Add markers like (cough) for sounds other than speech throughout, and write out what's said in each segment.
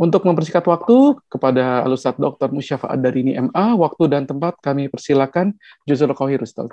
Untuk mempersingkat waktu kepada Alustad Dr. Musyafa dari NIMA, waktu dan tempat kami persilakan Juzul Kohir Ustaz.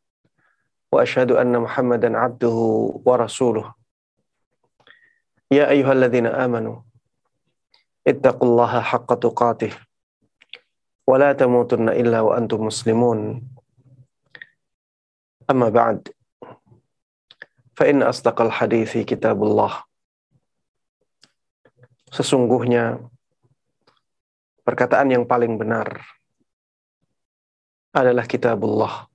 واشهد ان محمدا عبده ورسوله يا ايها الذين امنوا اتقوا الله حق تقاته ولا تموتن الا وانتم مسلمون اما بعد فان اصدق الحديث كتاب الله sesungguhnya perkataan yang paling benar adalah kitabullah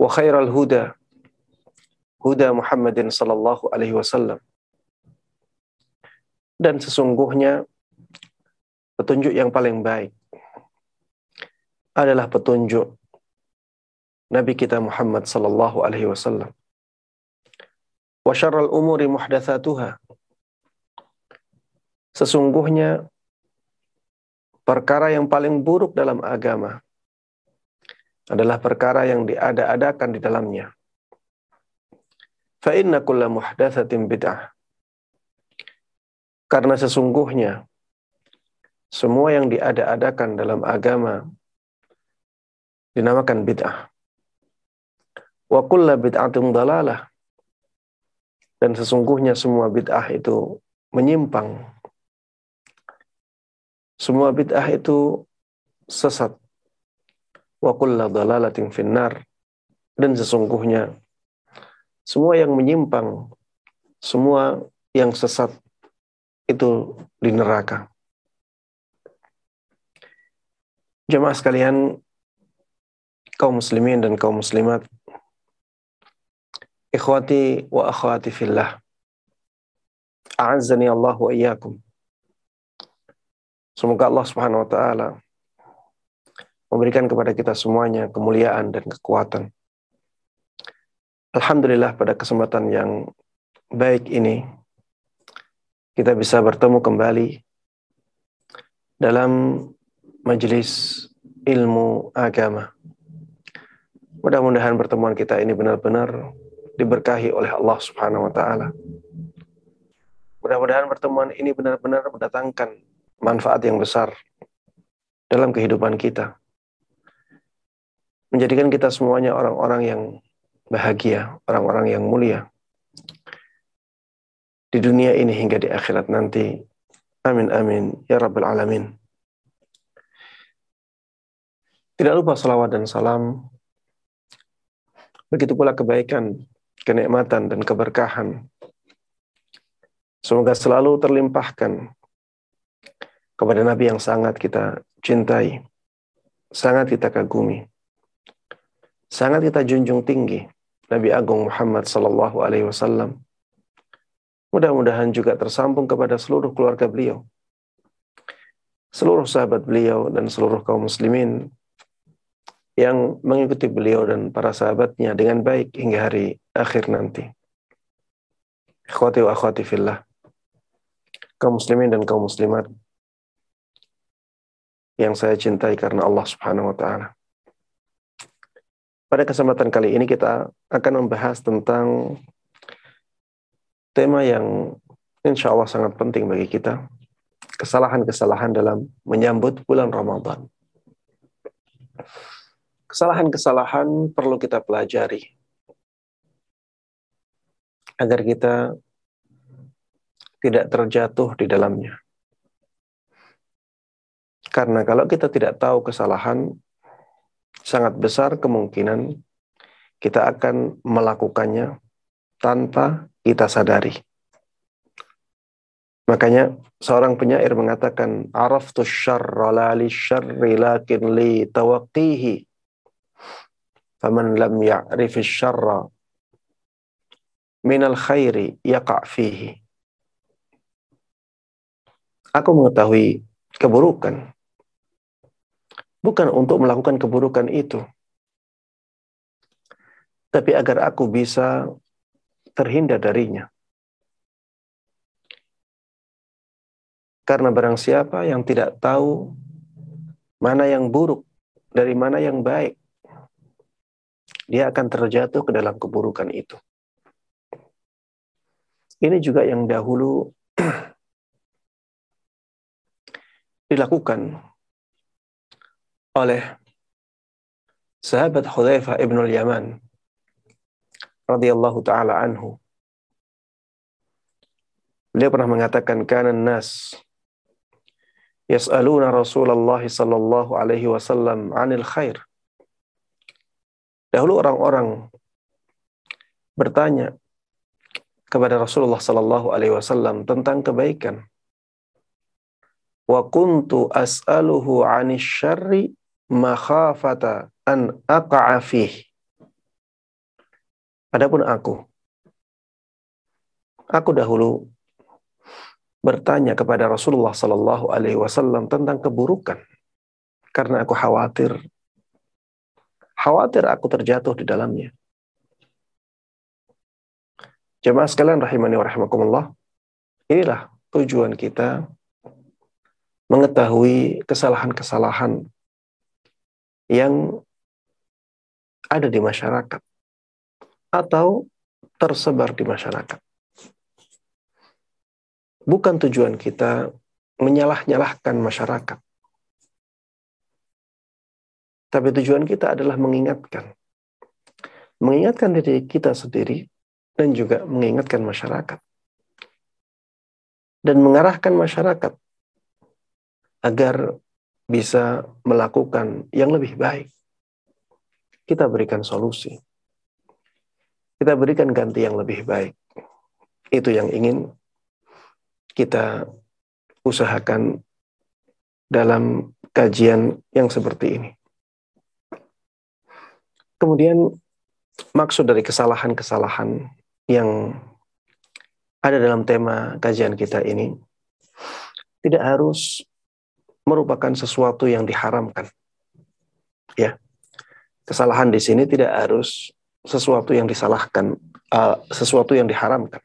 wa khairal huda huda Muhammadin sallallahu alaihi wasallam. Dan sesungguhnya petunjuk yang paling baik adalah petunjuk Nabi kita Muhammad sallallahu alaihi wasallam. Wa syarrul umuri muhdatsatuha. Sesungguhnya perkara yang paling buruk dalam agama adalah perkara yang diada-adakan di dalamnya. Fa inna kulla muhdatsatin bid'ah. Karena sesungguhnya semua yang diada-adakan dalam agama dinamakan bid'ah. Wa kulla bid'atin dalalah. Dan sesungguhnya semua bid'ah itu menyimpang. Semua bid'ah itu sesat wa kulla dalalatin finnar. Dan sesungguhnya semua yang menyimpang semua yang sesat itu di neraka. Jemaah sekalian kaum muslimin dan kaum muslimat ikhwati wa akhwati fillah a'azzani Allah wa iyyakum. Semoga Allah Subhanahu wa taala memberikan kepada kita semuanya kemuliaan dan kekuatan. Alhamdulillah pada kesempatan yang baik ini kita bisa bertemu kembali dalam majelis ilmu agama. Mudah-mudahan pertemuan kita ini benar-benar diberkahi oleh Allah Subhanahu wa taala. Mudah-mudahan pertemuan ini benar-benar mendatangkan manfaat yang besar dalam kehidupan kita menjadikan kita semuanya orang-orang yang bahagia, orang-orang yang mulia di dunia ini hingga di akhirat nanti. Amin amin ya rabbal alamin. Tidak lupa salawat dan salam. Begitu pula kebaikan, kenikmatan dan keberkahan. Semoga selalu terlimpahkan kepada Nabi yang sangat kita cintai, sangat kita kagumi, sangat kita junjung tinggi Nabi Agung Muhammad Sallallahu Alaihi Wasallam. Mudah-mudahan juga tersambung kepada seluruh keluarga beliau, seluruh sahabat beliau dan seluruh kaum muslimin yang mengikuti beliau dan para sahabatnya dengan baik hingga hari akhir nanti. Ikhwati wa akhwati fillah. Kaum muslimin dan kaum muslimat yang saya cintai karena Allah Subhanahu wa taala. Pada kesempatan kali ini kita akan membahas tentang tema yang insya Allah sangat penting bagi kita. Kesalahan-kesalahan dalam menyambut bulan Ramadan. Kesalahan-kesalahan perlu kita pelajari. Agar kita tidak terjatuh di dalamnya. Karena kalau kita tidak tahu kesalahan, sangat besar kemungkinan kita akan melakukannya tanpa kita sadari. Makanya seorang penyair mengatakan araftu syarra la li syarri lakin li tawaqqihi faman lam ya'rif syarra minal khairi yaqa' fihi. Aku mengetahui keburukan bukan untuk melakukan keburukan itu tapi agar aku bisa terhindar darinya Karena barang siapa yang tidak tahu mana yang buruk dari mana yang baik, dia akan terjatuh ke dalam keburukan itu. Ini juga yang dahulu (clears throat) dilakukan oleh sahabat Hudzaifah ibn al-Yaman radhiyallahu taala anhu. Beliau pernah mengatakan kanan nas yas'aluna Rasulullah sallallahu alaihi wasallam 'anil khair. Dahulu orang-orang bertanya kepada Rasulullah sallallahu alaihi wasallam tentang kebaikan. Wa kuntu as'aluhu 'anil syarri makhafata an aqa'a. Adapun aku aku dahulu bertanya kepada Rasulullah Sallallahu Alaihi Wasallam tentang keburukan karena aku khawatir khawatir aku terjatuh di dalamnya. Jemaah sekalian rahimani wa rahimakumullah. Inilah tujuan kita mengetahui kesalahan-kesalahan yang ada di masyarakat atau tersebar di masyarakat. Bukan tujuan kita menyalah-nyalahkan masyarakat. Tapi tujuan kita adalah mengingatkan. Mengingatkan diri kita sendiri dan juga mengingatkan masyarakat. Dan mengarahkan masyarakat agar bisa melakukan yang lebih baik. Kita berikan solusi. Kita berikan ganti yang lebih baik. Itu yang ingin kita usahakan dalam kajian yang seperti ini. Kemudian maksud dari kesalahan-kesalahan yang ada dalam tema kajian kita ini tidak harus merupakan sesuatu yang diharamkan. Ya. Kesalahan di sini tidak harus sesuatu yang disalahkan, uh, sesuatu yang diharamkan.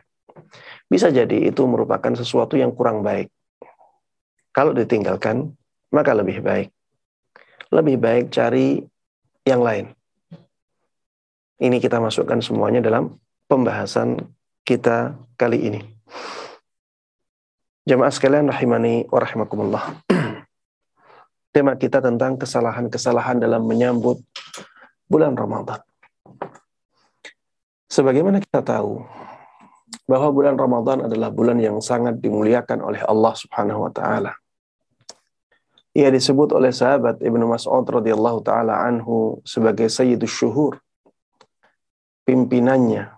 Bisa jadi itu merupakan sesuatu yang kurang baik. Kalau ditinggalkan, maka lebih baik. Lebih baik cari yang lain. Ini kita masukkan semuanya dalam pembahasan kita kali ini. Jemaah sekalian rahimani wa rahimakumullah. (clears throat) Tema kita tentang kesalahan-kesalahan dalam menyambut bulan Ramadan. Sebagaimana kita tahu, bahwa bulan Ramadan adalah bulan yang sangat dimuliakan oleh Allah Subhanahu wa taala. Ia disebut oleh sahabat Ibnu Mas'ud radhiyallahu taala anhu sebagai sayyidus syuhur. Pimpinannya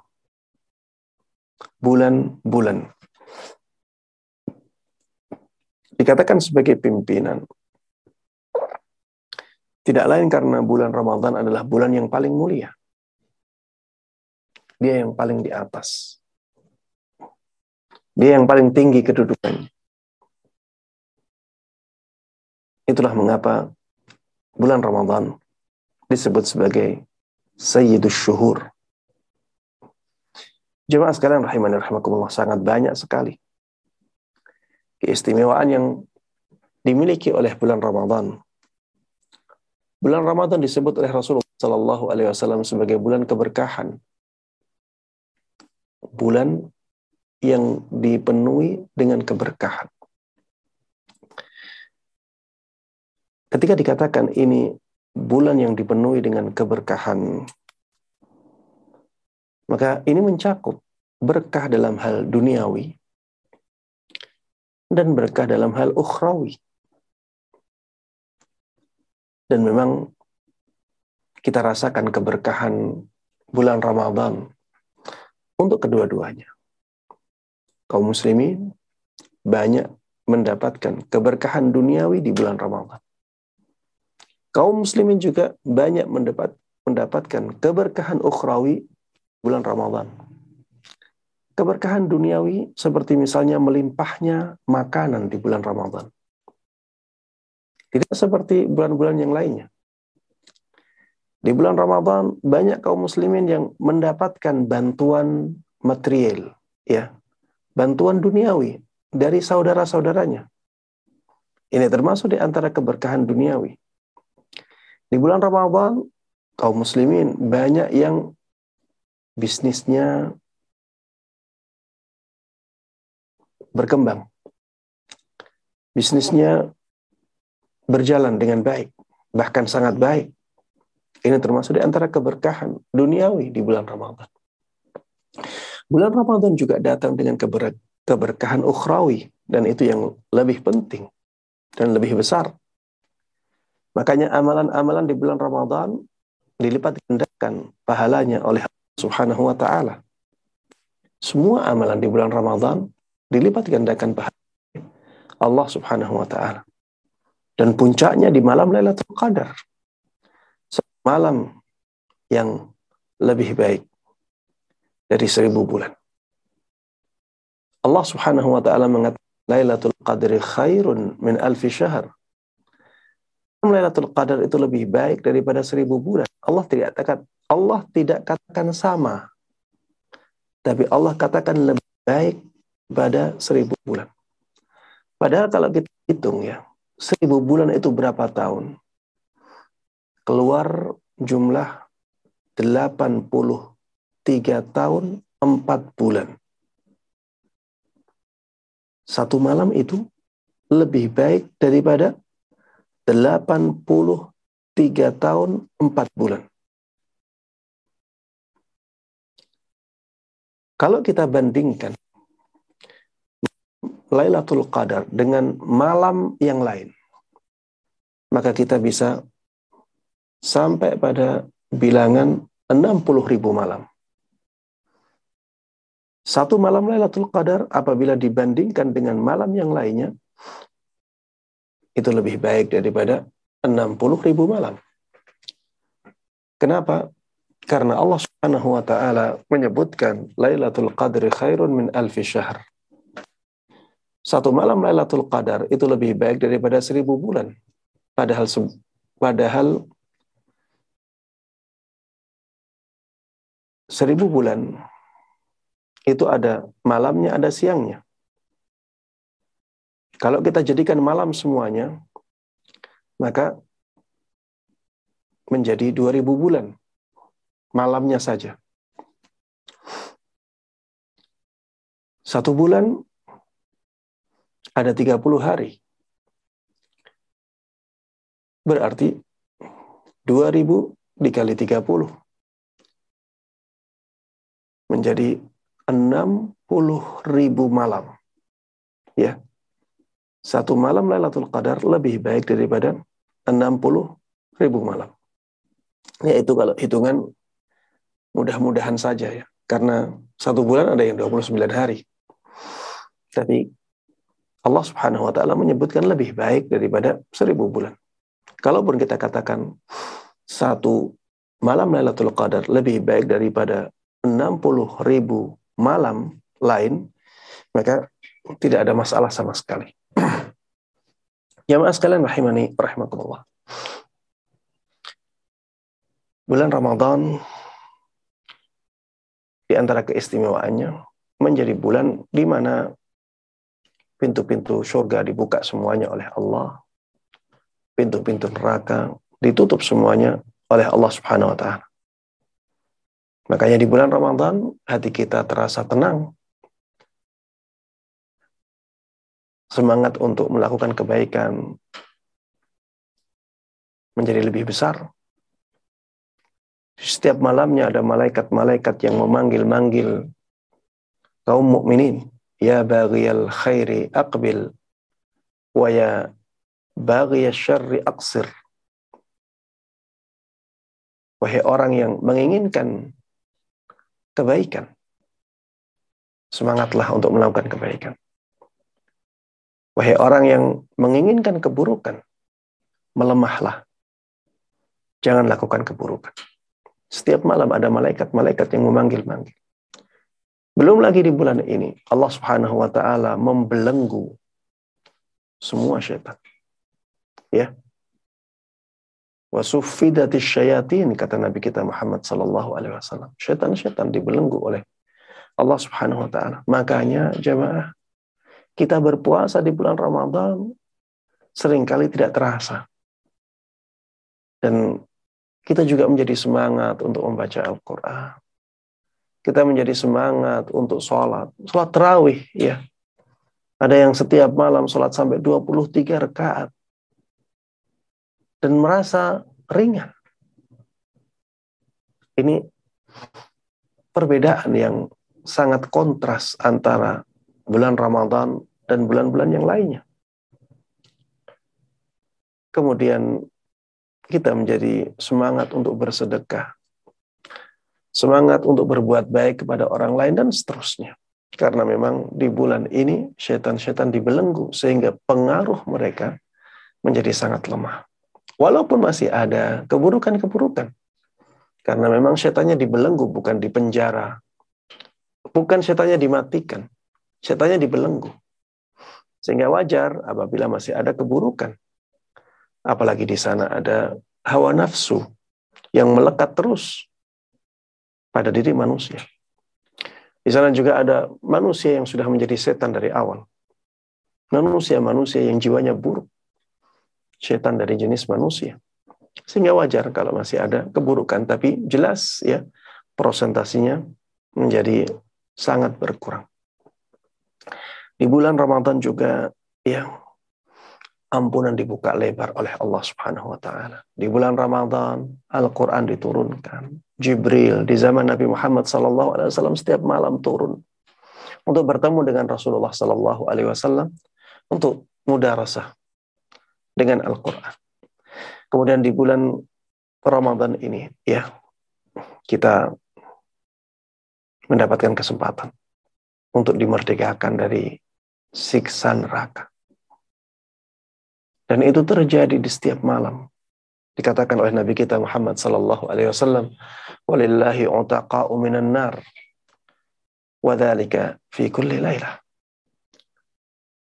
bulan-bulan. Dikatakan sebagai pimpinan. Tidak lain karena bulan Ramadan adalah bulan yang paling mulia. Dia yang paling di atas dia yang paling tinggi kedudukannya. Itulah mengapa bulan Ramadan disebut sebagai Sayyidus Syuhur. Jemaah sekalian rahimani rahimakumullah sangat banyak sekali keistimewaan yang dimiliki oleh bulan Ramadan. Bulan Ramadan disebut oleh Rasulullah Sallallahu Alaihi Wasallam sebagai bulan keberkahan, bulan yang dipenuhi dengan keberkahan. Ketika dikatakan ini bulan yang dipenuhi dengan keberkahan, maka ini mencakup berkah dalam hal duniawi dan berkah dalam hal ukhrawi. Dan memang kita rasakan keberkahan bulan Ramadan untuk kedua-duanya. Kaum muslimin banyak mendapatkan keberkahan duniawi di bulan Ramadan. Kaum muslimin juga banyak mendapat mendapatkan keberkahan ukhrawi bulan Ramadan. Keberkahan duniawi seperti misalnya melimpahnya makanan di bulan Ramadan. Tidak seperti bulan-bulan yang lainnya. Di bulan Ramadan banyak kaum muslimin yang mendapatkan bantuan material, ya, bantuan duniawi dari saudara-saudaranya. Ini termasuk di antara keberkahan duniawi. Di bulan Ramadan, kaum muslimin banyak yang bisnisnya berkembang. Bisnisnya berjalan dengan baik, bahkan sangat baik. Ini termasuk di antara keberkahan duniawi di bulan Ramadan. Bulan Ramadan juga datang dengan keber keberkahan ukhrawi dan itu yang lebih penting dan lebih besar. Makanya amalan-amalan di bulan Ramadan dilipat gandakan pahalanya oleh Allah Subhanahu wa taala. Semua amalan di bulan Ramadan dilipat gandakan pahala Allah Subhanahu wa taala. Dan puncaknya di malam Lailatul Qadar. Malam yang lebih baik dari seribu bulan. Allah Subhanahu wa taala mengatakan Lailatul Qadri khairun min alfi syahr. Lailatul Qadar itu lebih baik daripada seribu bulan. Allah tidak katakan Allah tidak katakan sama. Tapi Allah katakan lebih baik pada seribu bulan. Padahal kalau kita hitung ya, seribu bulan itu berapa tahun? Keluar jumlah 83 tahun 4 bulan. Satu malam itu lebih baik daripada 83 tahun 4 bulan. Kalau kita bandingkan Lailatul Qadar dengan malam yang lain, maka kita bisa sampai pada bilangan 60 ribu malam. Satu malam Lailatul Qadar apabila dibandingkan dengan malam yang lainnya, itu lebih baik daripada 60 ribu malam. Kenapa? Karena Allah Subhanahu wa taala menyebutkan Lailatul Qadri khairun min alfi syahr. Satu malam Lailatul Qadar itu lebih baik daripada seribu bulan. Padahal padahal seribu bulan itu ada malamnya, ada siangnya. Kalau kita jadikan malam semuanya, maka menjadi dua ribu bulan. Malamnya saja. Satu bulan ada 30 hari. Berarti 2000 dikali 30 menjadi 60 ribu malam. Ya. Satu malam Lailatul Qadar lebih baik daripada 60 ribu malam. Ya itu kalau hitungan mudah-mudahan saja ya. Karena satu bulan ada yang 29 hari. Tapi Allah Subhanahu wa taala menyebutkan lebih baik daripada seribu bulan. Kalaupun kita katakan satu malam Lailatul Qadar lebih baik daripada 60 ribu malam lain, maka tidak ada masalah sama sekali. (clears throat) Jamaah sekalian rahimani rahimakumullah. Bulan Ramadan di antara keistimewaannya menjadi bulan di mana pintu-pintu surga dibuka semuanya oleh Allah. Pintu-pintu neraka ditutup semuanya oleh Allah Subhanahu wa taala. Makanya di bulan Ramadan hati kita terasa tenang. Semangat untuk melakukan kebaikan menjadi lebih besar. Setiap malamnya ada malaikat-malaikat yang memanggil-manggil kaum mukminin Ya baghiyal khairi aqbil wa ya baghiyal syarri aqsir. Wahai orang yang menginginkan kebaikan. Semangatlah untuk melakukan kebaikan. Wahai orang yang menginginkan keburukan, melemahlah. Jangan lakukan keburukan. Setiap malam ada malaikat-malaikat yang memanggil-manggil. Belum lagi di bulan ini, Allah Subhanahu wa taala membelenggu semua syaitan. Ya. Wasuffidatis syayatin kata Nabi kita Muhammad sallallahu alaihi wasallam. Syaitan-syaitan dibelenggu oleh Allah Subhanahu wa taala. Makanya jemaah kita berpuasa di bulan Ramadan sering kali tidak terasa. Dan kita juga menjadi semangat untuk membaca Al-Quran. Kita menjadi semangat untuk sholat. Sholat terawih, ya. Ada yang setiap malam sholat sampai 23 rakaat. Dan merasa ringan. Ini perbedaan yang sangat kontras antara bulan Ramadan dan bulan-bulan yang lainnya. Kemudian kita menjadi semangat untuk bersedekah. Semangat untuk berbuat baik kepada orang lain dan seterusnya. Karena memang di bulan ini setan-setan dibelenggu sehingga pengaruh mereka menjadi sangat lemah. Walaupun masih ada keburukan-keburukan. Karena memang setannya dibelenggu bukan dipenjara. Bukan setannya dimatikan. Setannya dibelenggu. Sehingga wajar apabila masih ada keburukan. Apalagi di sana ada hawa nafsu yang melekat terus pada diri manusia. Di sana juga ada manusia yang sudah menjadi setan dari awal. Manusia-manusia yang jiwanya buruk. Setan dari jenis manusia. Sehingga wajar kalau masih ada keburukan. Tapi jelas ya prosentasinya menjadi sangat berkurang. Di bulan Ramadan juga yang ampunan dibuka lebar oleh Allah Subhanahu wa taala. Di bulan Ramadan Al-Qur'an diturunkan. Jibril di zaman Nabi Muhammad wasallam setiap malam turun untuk bertemu dengan Rasulullah wasallam untuk mudarasah dengan Al-Qur'an. Kemudian di bulan Ramadan ini ya kita mendapatkan kesempatan untuk dimerdekakan dari siksa neraka. Dan itu terjadi di setiap malam. Dikatakan oleh Nabi kita Muhammad sallallahu alaihi wasallam, "Walillahi utaqa'u minan nar." Wadzalika fi kulli lailah.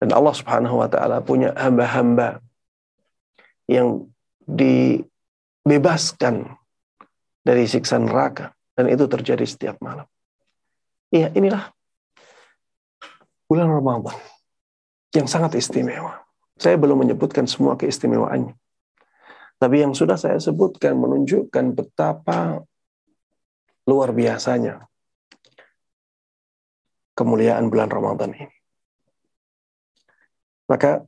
Dan Allah Subhanahu wa taala punya hamba-hamba yang dibebaskan dari siksa neraka dan itu terjadi setiap malam. Iya, inilah bulan Ramadan yang sangat istimewa. Saya belum menyebutkan semua keistimewaannya. Tapi yang sudah saya sebutkan menunjukkan betapa luar biasanya kemuliaan bulan Ramadan ini. Maka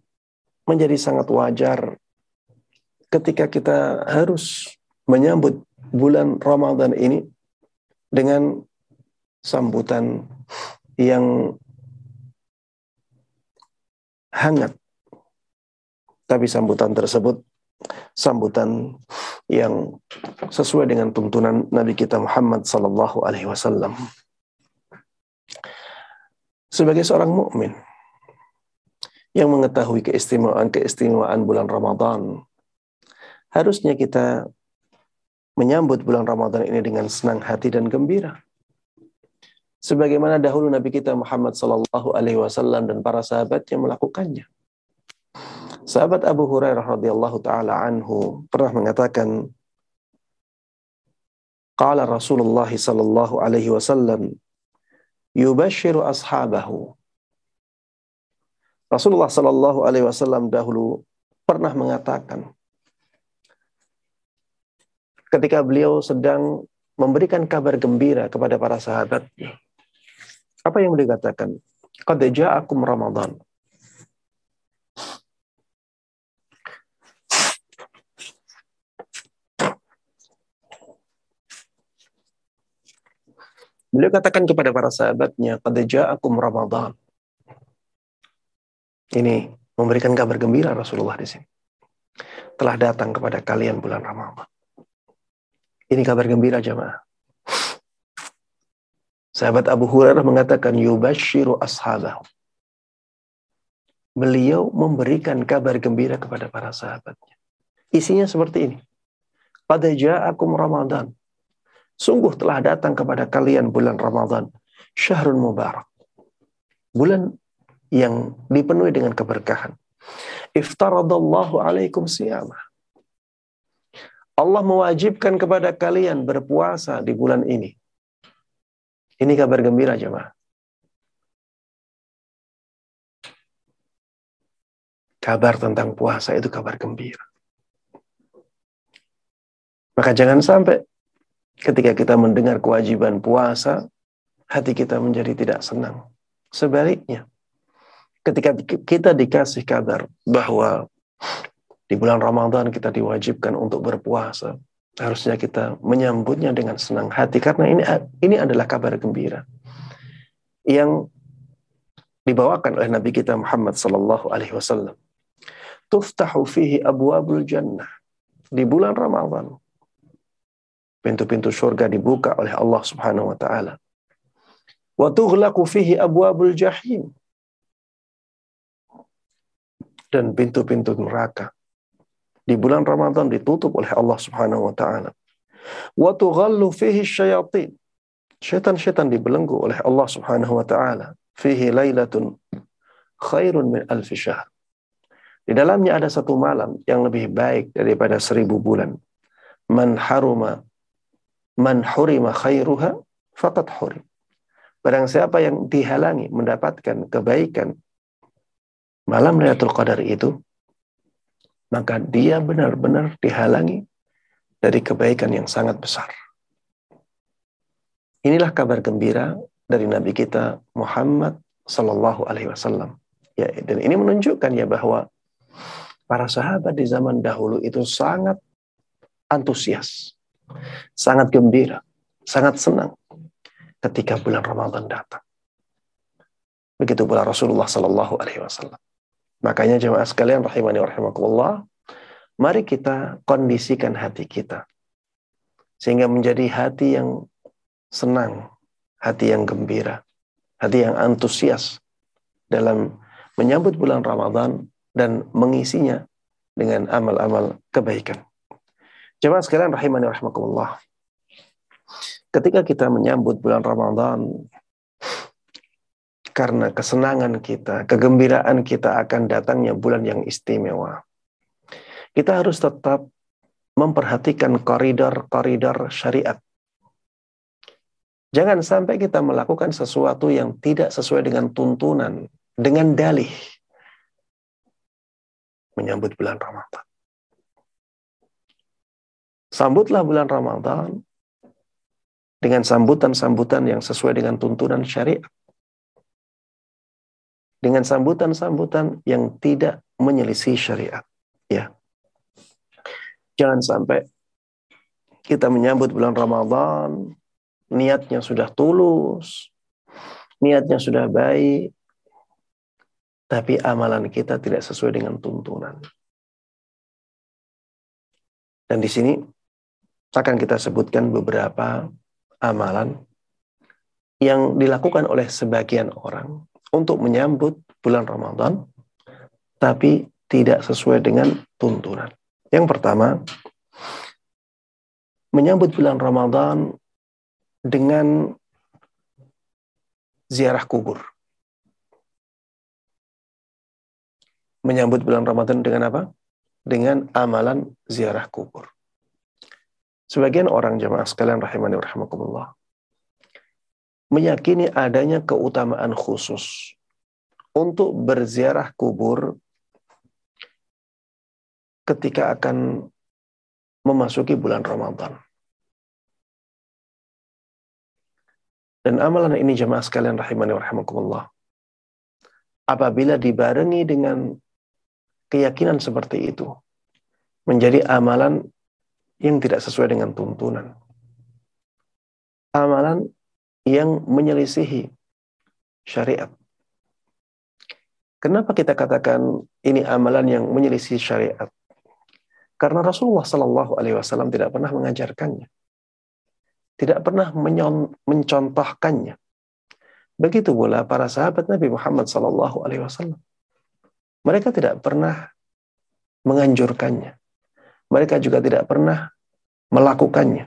menjadi sangat wajar ketika kita harus menyambut bulan Ramadan ini dengan sambutan yang hangat. Tapi sambutan tersebut sambutan yang sesuai dengan tuntunan Nabi kita Muhammad sallallahu alaihi wasallam. Sebagai seorang mukmin yang mengetahui keistimewaan-keistimewaan bulan Ramadan, harusnya kita menyambut bulan Ramadan ini dengan senang hati dan gembira sebagaimana dahulu Nabi kita Muhammad sallallahu alaihi wasallam dan para sahabatnya melakukannya. Sahabat Abu Hurairah radhiyallahu taala anhu pernah mengatakan Qala Rasulullah sallallahu alaihi wasallam yubashiru ashabahu Rasulullah sallallahu alaihi wasallam dahulu pernah mengatakan ketika beliau sedang memberikan kabar gembira kepada para sahabatnya apa yang beliau katakan? Qad ja'akum Ramadan. Beliau katakan kepada para sahabatnya, Qad ja'akum Ramadan. Ini memberikan kabar gembira Rasulullah di sini. Telah datang kepada kalian bulan Ramadan. Ini kabar gembira jemaah. Sahabat Abu Hurairah mengatakan yubashiru ashabahu. Beliau memberikan kabar gembira kepada para sahabatnya. Isinya seperti ini. Pada ja'akum Ramadan. Sungguh telah datang kepada kalian bulan Ramadan. Syahrul Mubarak. Bulan yang dipenuhi dengan keberkahan. Iftaradallahu alaikum siyamah. Allah mewajibkan kepada kalian berpuasa di bulan ini. Ini kabar gembira jemaah. Kabar tentang puasa itu kabar gembira. Maka jangan sampai ketika kita mendengar kewajiban puasa, hati kita menjadi tidak senang. Sebaliknya, ketika kita dikasih kabar bahwa di bulan Ramadan kita diwajibkan untuk berpuasa, harusnya kita menyambutnya dengan senang hati karena ini ini adalah kabar gembira yang dibawakan oleh Nabi kita Muhammad sallallahu alaihi wasallam. Tuftahu fihi abwabul jannah. Di bulan Ramadan pintu-pintu surga dibuka oleh Allah Subhanahu wa taala. Wa tughlaqu fihi abwabul jahim. Dan pintu-pintu neraka di bulan Ramadan ditutup oleh Allah Subhanahu wa taala. Wa tughallu fihi syayatin. Syaitan-syaitan dibelenggu oleh Allah Subhanahu wa taala. Fihi lailatun khairun min alfi syahr. Di dalamnya ada satu malam yang lebih baik daripada seribu bulan. Man haruma man hurima khairuha faqad hurim. Barang siapa yang dihalangi mendapatkan kebaikan malam Lailatul Qadar itu, maka dia benar-benar dihalangi dari kebaikan yang sangat besar. Inilah kabar gembira dari Nabi kita Muhammad Sallallahu Alaihi Wasallam. Ya, dan ini menunjukkan ya bahwa para sahabat di zaman dahulu itu sangat antusias, sangat gembira, sangat senang ketika bulan Ramadan datang. Begitu pula Rasulullah Sallallahu Alaihi Wasallam. Makanya jemaah sekalian rahimani rahimakumullah, mari kita kondisikan hati kita sehingga menjadi hati yang senang, hati yang gembira, hati yang antusias dalam menyambut bulan Ramadan dan mengisinya dengan amal-amal kebaikan. Jemaah sekalian rahimani rahimakumullah. Ketika kita menyambut bulan Ramadan karena kesenangan kita, kegembiraan kita akan datangnya bulan yang istimewa. Kita harus tetap memperhatikan koridor-koridor syariat. Jangan sampai kita melakukan sesuatu yang tidak sesuai dengan tuntunan, dengan dalih, menyambut bulan Ramadan. Sambutlah bulan Ramadan dengan sambutan-sambutan yang sesuai dengan tuntunan syariat. Dengan sambutan-sambutan yang tidak menyelisih syariat. Ya. Jangan sampai kita menyambut bulan Ramadan, niatnya sudah tulus, niatnya sudah baik, tapi amalan kita tidak sesuai dengan tuntunan. Dan di sini akan kita sebutkan beberapa amalan yang dilakukan oleh sebagian orang untuk menyambut bulan Ramadan, tapi tidak sesuai dengan tuntunan. Yang pertama, menyambut bulan Ramadan dengan ziarah kubur. menyambut bulan Ramadan dengan apa? Dengan amalan ziarah kubur. Sebagian orang jamaah sekalian rahimani rahimakumullah meyakini adanya keutamaan khusus untuk berziarah kubur ketika akan memasuki bulan Ramadan. Dan amalan ini jemaah sekalian rahimani rahimakumullah. Apabila dibarengi dengan keyakinan seperti itu menjadi amalan yang tidak sesuai dengan tuntunan. Amalan yang menyelisihi syariat. Kenapa kita katakan ini amalan yang menyelisih syariat? Karena Rasulullah Shallallahu Alaihi Wasallam tidak pernah mengajarkannya, tidak pernah mencontohkannya Begitu pula para sahabat Nabi Muhammad Sallallahu Alaihi Wasallam. Mereka tidak pernah menganjurkannya. Mereka juga tidak pernah melakukannya.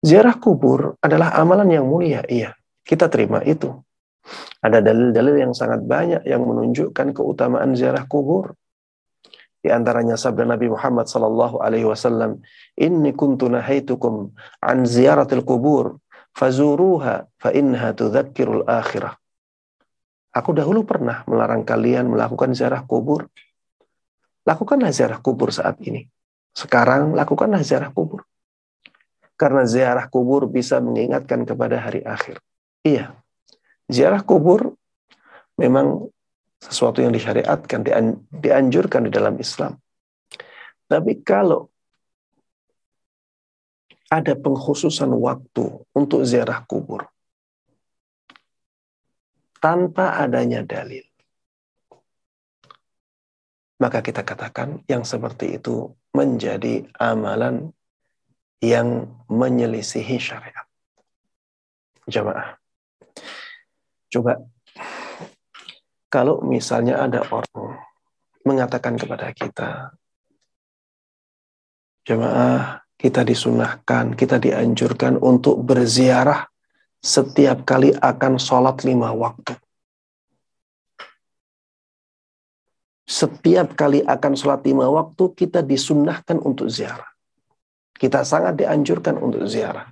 Ziarah kubur adalah amalan yang mulia, iya. Kita terima itu. Ada dalil-dalil yang sangat banyak yang menunjukkan keutamaan ziarah kubur. Di antaranya sabda Nabi Muhammad sallallahu alaihi wasallam, "Inni kuntu nahaitukum an ziyaratil kubur, fazuruha fa innaha tudzakkirul akhirah." Aku dahulu pernah melarang kalian melakukan ziarah kubur. Lakukanlah ziarah kubur saat ini. Sekarang lakukanlah ziarah kubur. Karena ziarah kubur bisa mengingatkan kepada hari akhir. Iya, ziarah kubur memang sesuatu yang disyariatkan, dianjurkan di dalam Islam. Tapi kalau ada pengkhususan waktu untuk ziarah kubur tanpa adanya dalil, maka kita katakan yang seperti itu menjadi amalan yang menyelisihi syariat. Jamaah. Coba kalau misalnya ada orang mengatakan kepada kita, jemaah kita disunahkan, kita dianjurkan untuk berziarah setiap kali akan sholat lima waktu. Setiap kali akan sholat lima waktu, kita disunahkan untuk ziarah. Kita sangat dianjurkan untuk ziarah.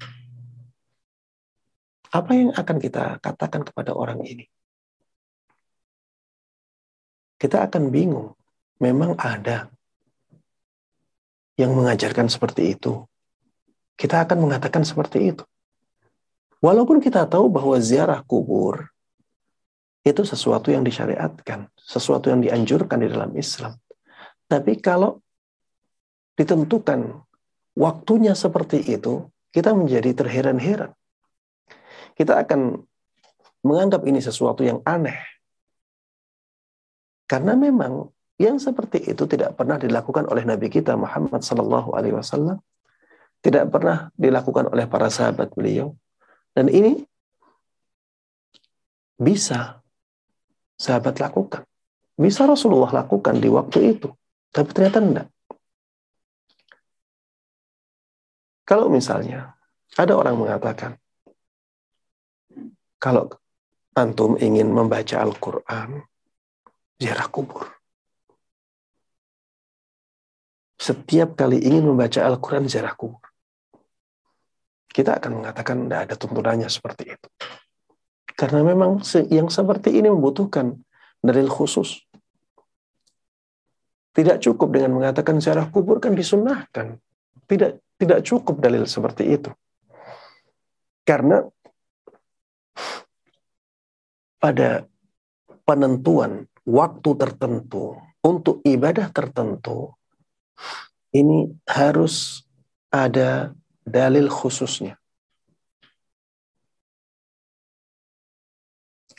Apa yang akan kita katakan kepada orang ini? Kita akan bingung. Memang ada yang mengajarkan seperti itu. Kita akan mengatakan seperti itu. Walaupun kita tahu bahwa ziarah kubur itu sesuatu yang disyariatkan, sesuatu yang dianjurkan di dalam Islam. Tapi kalau ditentukan waktunya seperti itu, kita menjadi terheran-heran. Kita akan menganggap ini sesuatu yang aneh. Karena memang yang seperti itu tidak pernah dilakukan oleh Nabi kita Muhammad Sallallahu Alaihi Wasallam, tidak pernah dilakukan oleh para sahabat beliau, dan ini bisa sahabat lakukan, bisa Rasulullah lakukan di waktu itu, tapi ternyata tidak. Kalau misalnya ada orang mengatakan, kalau antum ingin membaca Al-Quran, ziarah kubur. Setiap kali ingin membaca Al-Quran, ziarah kubur. Kita akan mengatakan tidak ada tuntunannya seperti itu. Karena memang yang seperti ini membutuhkan dalil khusus. Tidak cukup dengan mengatakan ziarah kubur kan disunahkan. Tidak tidak cukup dalil seperti itu. Karena pada penentuan waktu tertentu untuk ibadah tertentu ini harus ada dalil khususnya.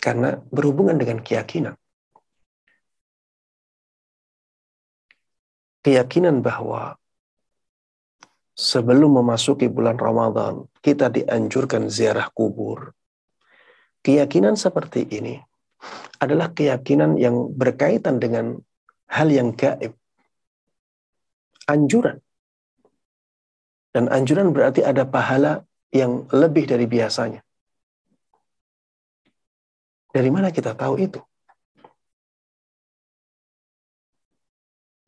Karena berhubungan dengan keyakinan. Keyakinan bahwa sebelum memasuki bulan Ramadan, kita dianjurkan ziarah kubur. Keyakinan seperti ini adalah keyakinan yang berkaitan dengan hal yang gaib. Anjuran. Dan anjuran berarti ada pahala yang lebih dari biasanya. Dari mana kita tahu itu?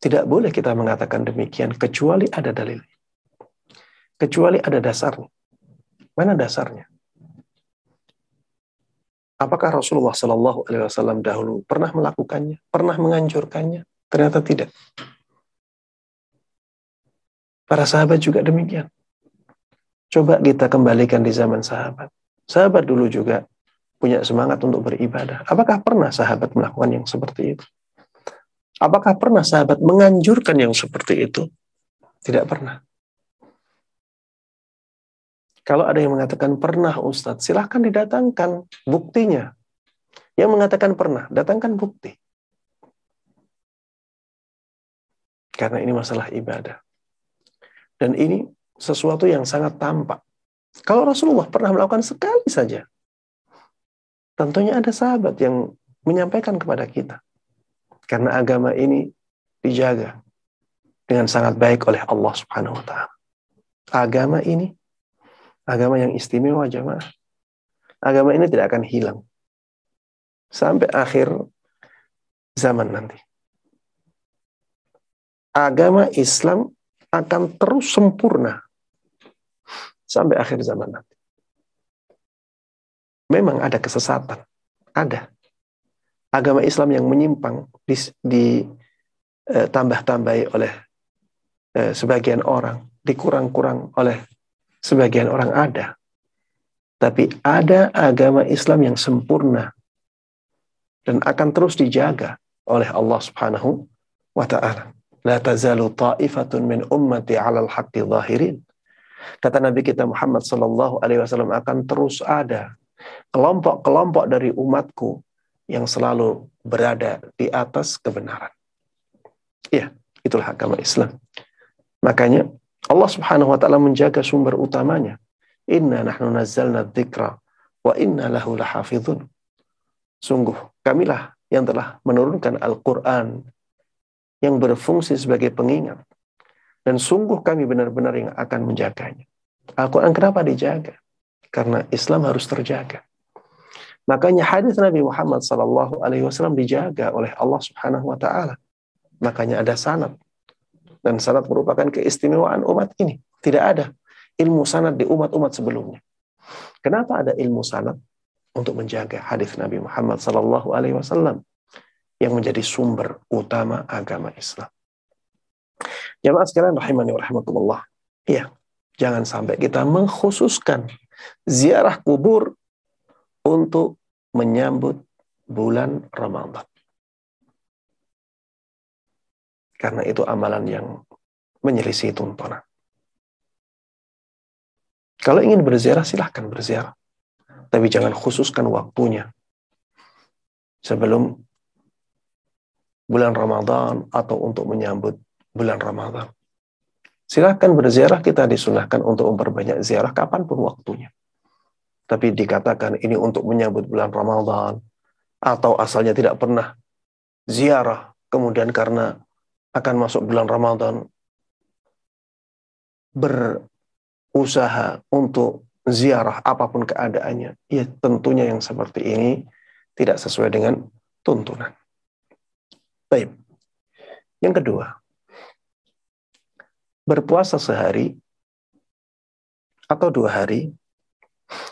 Tidak boleh kita mengatakan demikian kecuali ada dalilnya kecuali ada dasarnya. Mana dasarnya? Apakah Rasulullah Shallallahu Alaihi Wasallam dahulu pernah melakukannya, pernah menganjurkannya? Ternyata tidak. Para sahabat juga demikian. Coba kita kembalikan di zaman sahabat. Sahabat dulu juga punya semangat untuk beribadah. Apakah pernah sahabat melakukan yang seperti itu? Apakah pernah sahabat menganjurkan yang seperti itu? Tidak pernah. Kalau ada yang mengatakan pernah Ustadz, silahkan didatangkan buktinya. Yang mengatakan pernah, datangkan bukti. Karena ini masalah ibadah. Dan ini sesuatu yang sangat tampak. Kalau Rasulullah pernah melakukan sekali saja, tentunya ada sahabat yang menyampaikan kepada kita. Karena agama ini dijaga dengan sangat baik oleh Allah Subhanahu wa taala. Agama ini agama yang istimewa jemaah. Agama ini tidak akan hilang sampai akhir zaman nanti. Agama Islam akan terus sempurna sampai akhir zaman nanti. Memang ada kesesatan, ada. Agama Islam yang menyimpang ditambah-tambahi eh, oleh eh, sebagian orang, dikurang-kurang oleh sebagian orang ada. Tapi ada agama Islam yang sempurna dan akan terus dijaga oleh Allah Subhanahu wa taala. La tazalu ta'ifatun min ummati 'alal haqqi zahirin. Kata Nabi kita Muhammad sallallahu alaihi wasallam akan terus ada kelompok-kelompok dari umatku yang selalu berada di atas kebenaran. Ya, itulah agama Islam. Makanya Allah Subhanahu wa taala menjaga sumber utamanya. Inna nahnu nazzalna dzikra wa inna lahu lahafizun. Sungguh kamilah yang telah menurunkan Al-Qur'an yang berfungsi sebagai pengingat. Dan sungguh kami benar-benar yang akan menjaganya. Al-Quran kenapa dijaga? Karena Islam harus terjaga. Makanya hadis Nabi Muhammad Sallallahu Alaihi Wasallam dijaga oleh Allah Subhanahu Wa Taala. Makanya ada sanad dan sanad merupakan keistimewaan umat ini. Tidak ada ilmu sanad di umat-umat sebelumnya. Kenapa ada ilmu sanad? Untuk menjaga hadis Nabi Muhammad Sallallahu Alaihi Wasallam yang menjadi sumber utama agama Islam. Jamaah sekalian rahimani wa rahmatullah. Iya, jangan sampai kita mengkhususkan ziarah kubur untuk menyambut bulan Ramadan. Karena itu amalan yang menyelisih tuntunan. Kalau ingin berziarah, silahkan berziarah. Tapi jangan khususkan waktunya. Sebelum bulan Ramadan atau untuk menyambut bulan Ramadan. Silahkan berziarah, kita disunahkan untuk memperbanyak ziarah kapan pun waktunya. Tapi dikatakan ini untuk menyambut bulan Ramadan, atau asalnya tidak pernah ziarah, kemudian karena akan masuk bulan Ramadan, berusaha untuk ziarah apa pun keadaannya, ya tentunya yang seperti ini tidak sesuai dengan tuntunan. Baik. Yang kedua, berpuasa sehari atau dua hari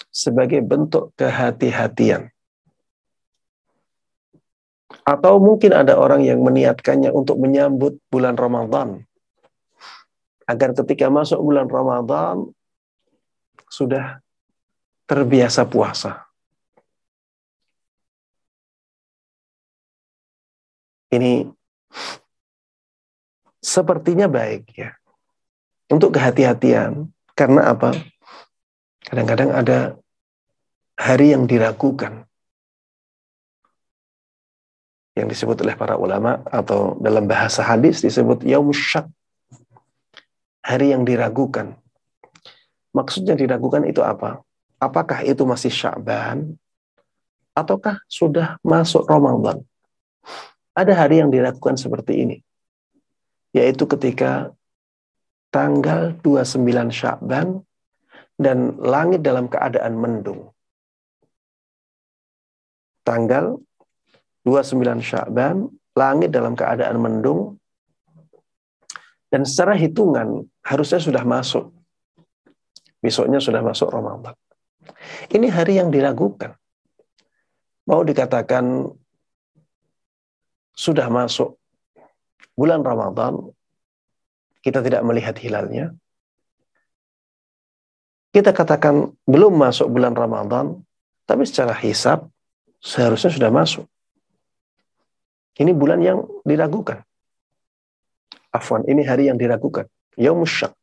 sebagai bentuk kehati-hatian. Atau mungkin ada orang yang meniatkannya untuk menyambut bulan Ramadan. Agar ketika masuk bulan Ramadan, sudah terbiasa puasa. Ini sepertinya baik ya. Untuk kehati-hatian. Karena apa? Kadang-kadang ada hari yang diragukan. Yang disebut oleh para ulama atau dalam bahasa hadis disebut yaum syak. Hari yang diragukan. Maksudnya diragukan itu apa? Apakah itu masih Sya'ban ataukah sudah masuk Ramadan? Ada hari yang dilakukan seperti ini. Yaitu ketika tanggal 29 Syakban dan langit dalam keadaan mendung. Tanggal 29 Syakban, langit dalam keadaan mendung, dan secara hitungan harusnya sudah masuk. Besoknya sudah masuk Ramadan. Ini hari yang diragukan. Mau dikatakan sudah masuk bulan Ramadan, kita tidak melihat hilalnya. Kita katakan belum masuk bulan Ramadan, tapi secara hisap seharusnya sudah masuk. Ini bulan yang diragukan. Afwan, ini hari yang diragukan. Yaumusyak.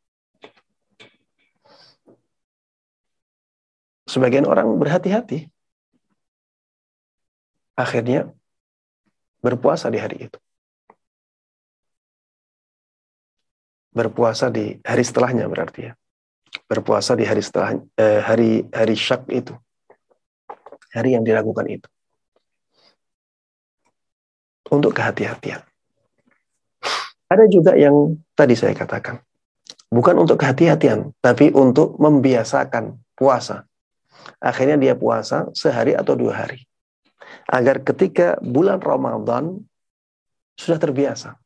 Sebagian orang berhati-hati. Akhirnya berpuasa di hari itu. Berpuasa di hari setelahnya berarti ya. Berpuasa di hari setelah eh, hari hari syak itu. hari yang diragukan itu. Untuk kehati-hatian. Ada juga yang tadi saya katakan. Bukan untuk kehati-hatian, tapi untuk membiasakan puasa. Akhirnya dia puasa sehari atau dua hari. Agar ketika bulan Ramadan sudah terbiasa.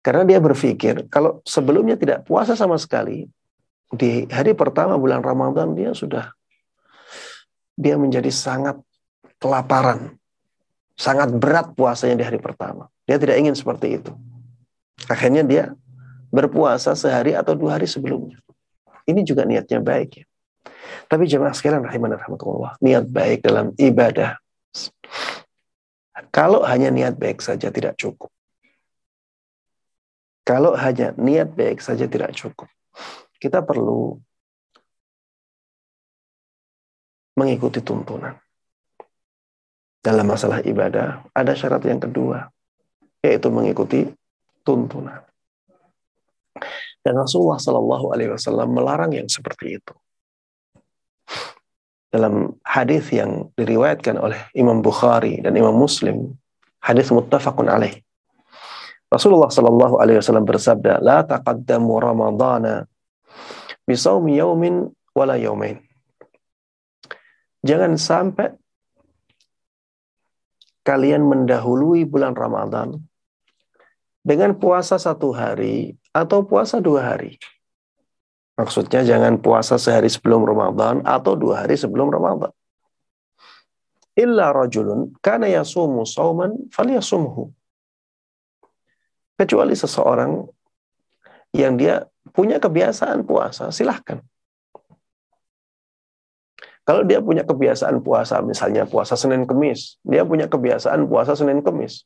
Karena dia berpikir, kalau sebelumnya tidak puasa sama sekali, di hari pertama bulan Ramadan dia sudah dia menjadi sangat kelaparan, sangat berat puasanya di hari pertama. Dia tidak ingin seperti itu. Akhirnya dia berpuasa sehari atau dua hari sebelumnya. Ini juga niatnya baik ya. Tapi jemaah sekalian rahimah rahmatullah, niat baik dalam ibadah. Kalau hanya niat baik saja tidak cukup. Kalau hanya niat baik saja tidak cukup. Kita perlu mengikuti tuntunan. Dalam masalah ibadah, ada syarat yang kedua, yaitu mengikuti tuntunan. Dan Rasulullah Shallallahu Wasallam melarang yang seperti itu. Dalam hadis yang diriwayatkan oleh Imam Bukhari dan Imam Muslim, hadis muttafaqun alaih. Rasulullah Shallallahu Alaihi Wasallam bersabda, "La taqaddamu Ramadana bisawmi yaumin wala yaumain." Jangan sampai kalian mendahului bulan Ramadan dengan puasa satu hari atau puasa dua hari. Maksudnya jangan puasa sehari sebelum Ramadan atau dua hari sebelum Ramadan. Illa rajulun kana yasumu sauman falyasumhu. Kecuali seseorang yang dia punya kebiasaan puasa, silahkan. Kalau dia punya kebiasaan puasa, misalnya puasa Senin Kemis, dia punya kebiasaan puasa Senin Kemis.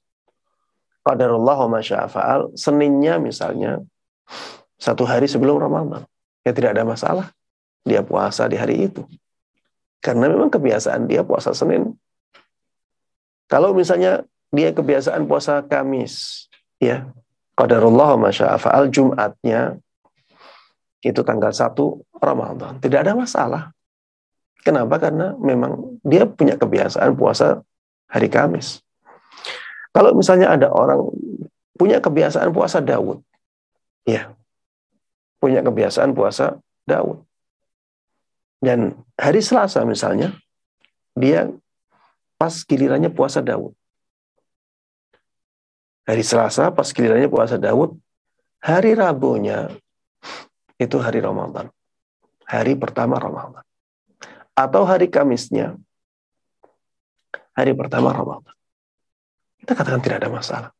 Qadarullah wa masya'afa'al, Seninnya misalnya, satu hari sebelum Ramadan. Ya tidak ada masalah. Dia puasa di hari itu. Karena memang kebiasaan dia puasa Senin. Kalau misalnya dia kebiasaan puasa Kamis, ya, Qadarullah wa masya'afa'al, Jumatnya, itu tanggal 1 Ramadan. Tidak ada masalah. Kenapa? Karena memang dia punya kebiasaan puasa hari Kamis. Kalau misalnya ada orang punya kebiasaan puasa Daud, ya, punya kebiasaan puasa Daud. Dan hari Selasa misalnya, dia pas gilirannya puasa Daud. Hari Selasa pas gilirannya puasa Daud, hari Rabunya itu hari Ramadan. Hari pertama Ramadan atau hari Kamisnya hari pertama Ramadan. Kita katakan tidak ada masalah.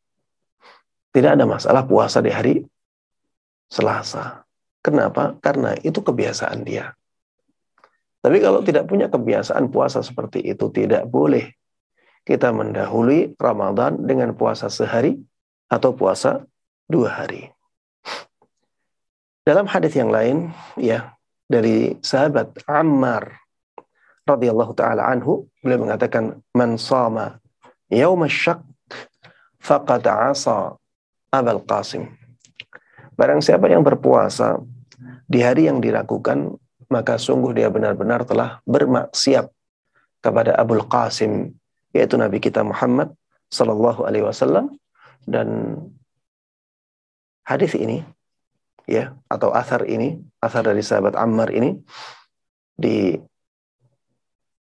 Tidak ada masalah puasa di hari Selasa. Kenapa? Karena itu kebiasaan dia. Tapi kalau tidak punya kebiasaan puasa seperti itu, tidak boleh kita mendahului Ramadan dengan puasa sehari atau puasa dua hari. Dalam hadis yang lain, ya dari sahabat Ammar radhiyallahu taala anhu beliau mengatakan man sama yaum syak faqad asa Abul Qasim. Barang siapa yang berpuasa di hari yang diragukan maka sungguh dia benar-benar telah bermaksiat kepada Abul Qasim yaitu Nabi kita Muhammad sallallahu alaihi wasallam dan hadis ini ya atau asar ini asar dari sahabat Ammar ini di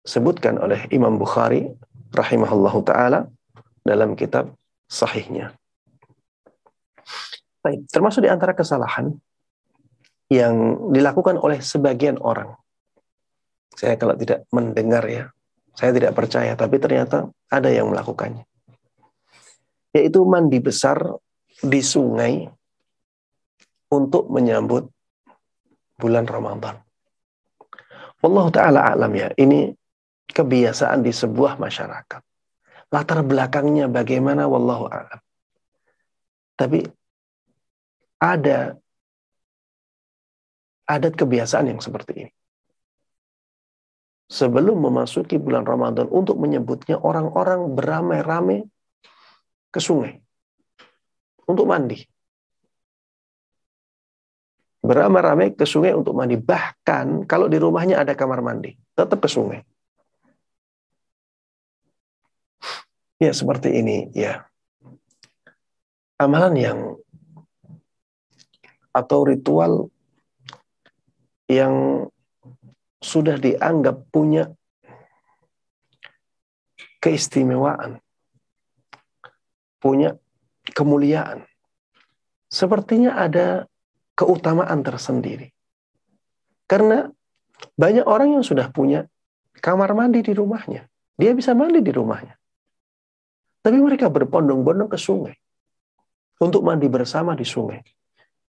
disebutkan oleh Imam Bukhari rahimahullahu taala dalam kitab sahihnya. Baik, termasuk di antara kesalahan yang dilakukan oleh sebagian orang. Saya kalau tidak mendengar ya, saya tidak percaya, tapi ternyata ada yang melakukannya. Yaitu mandi besar di sungai untuk menyambut bulan Ramadan. Allah Ta'ala alam ya, ini kebiasaan di sebuah masyarakat. Latar belakangnya bagaimana wallahu a'lam. Tapi ada adat kebiasaan yang seperti ini sebelum memasuki bulan Ramadan untuk menyebutnya orang-orang beramai-ramai ke sungai untuk mandi. Beramai-ramai ke sungai untuk mandi. Bahkan kalau di rumahnya ada kamar mandi, tetap ke sungai. Ya, seperti ini, ya. Amalan yang atau ritual yang sudah dianggap punya keistimewaan, punya kemuliaan. Sepertinya ada keutamaan tersendiri. Karena banyak orang yang sudah punya kamar mandi di rumahnya. Dia bisa mandi di rumahnya. Tapi mereka berpondong-bondong ke sungai untuk mandi bersama di sungai.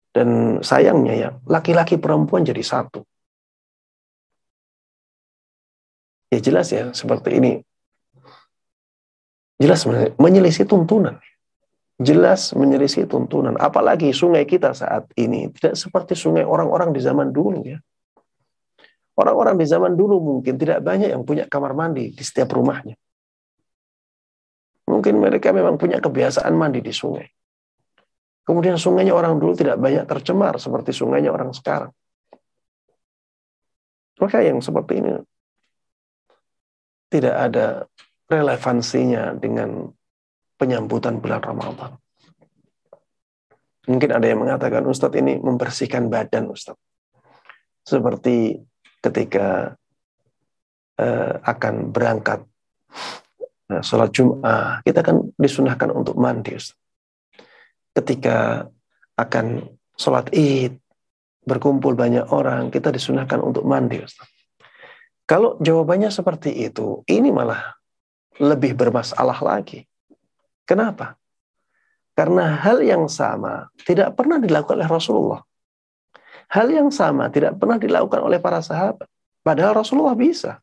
Dan sayangnya ya, laki-laki perempuan jadi satu. Ya jelas ya, seperti ini. Jelas menyelisih tuntunan. Jelas menyelisih tuntunan. Apalagi sungai kita saat ini tidak seperti sungai orang-orang di zaman dulu ya. Orang-orang di zaman dulu mungkin tidak banyak yang punya kamar mandi di setiap rumahnya. Mungkin mereka memang punya kebiasaan mandi di sungai. Kemudian sungainya orang dulu tidak banyak tercemar seperti sungainya orang sekarang. Maka yang seperti ini tidak ada relevansinya dengan penyambutan bulan Ramadan. Mungkin ada yang mengatakan, Ustadz ini membersihkan badan Ustadz. Seperti ketika uh, akan berangkat uh, sholat Jum'ah, kita kan disunahkan untuk mandi Ustadz ketika akan sholat id, berkumpul banyak orang, kita disunahkan untuk mandi. Ustaz. Kalau jawabannya seperti itu, ini malah lebih bermasalah lagi. Kenapa? Karena hal yang sama tidak pernah dilakukan oleh Rasulullah. Hal yang sama tidak pernah dilakukan oleh para sahabat. Padahal Rasulullah bisa.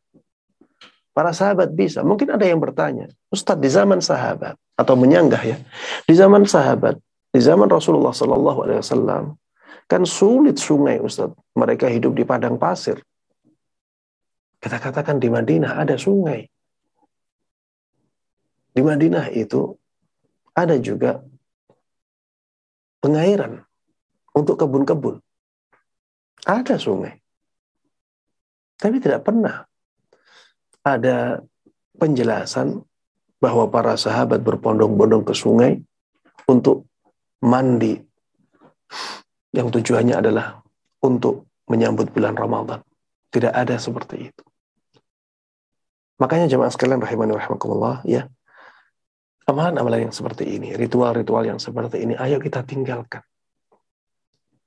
Para sahabat bisa. Mungkin ada yang bertanya, Ustadz di zaman sahabat, atau menyanggah ya, di zaman sahabat, di zaman Rasulullah Sallallahu Alaihi Wasallam kan sulit sungai Ustaz. Mereka hidup di padang pasir. Kita katakan di Madinah ada sungai. Di Madinah itu ada juga pengairan untuk kebun-kebun. Ada sungai. Tapi tidak pernah ada penjelasan bahwa para sahabat berpondong-pondong ke sungai untuk mandi yang tujuannya adalah untuk menyambut bulan Ramadan. Tidak ada seperti itu. Makanya jemaah sekalian rahimani rahimakumullah ya. Amalan-amalan yang seperti ini, ritual-ritual yang seperti ini, ayo kita tinggalkan.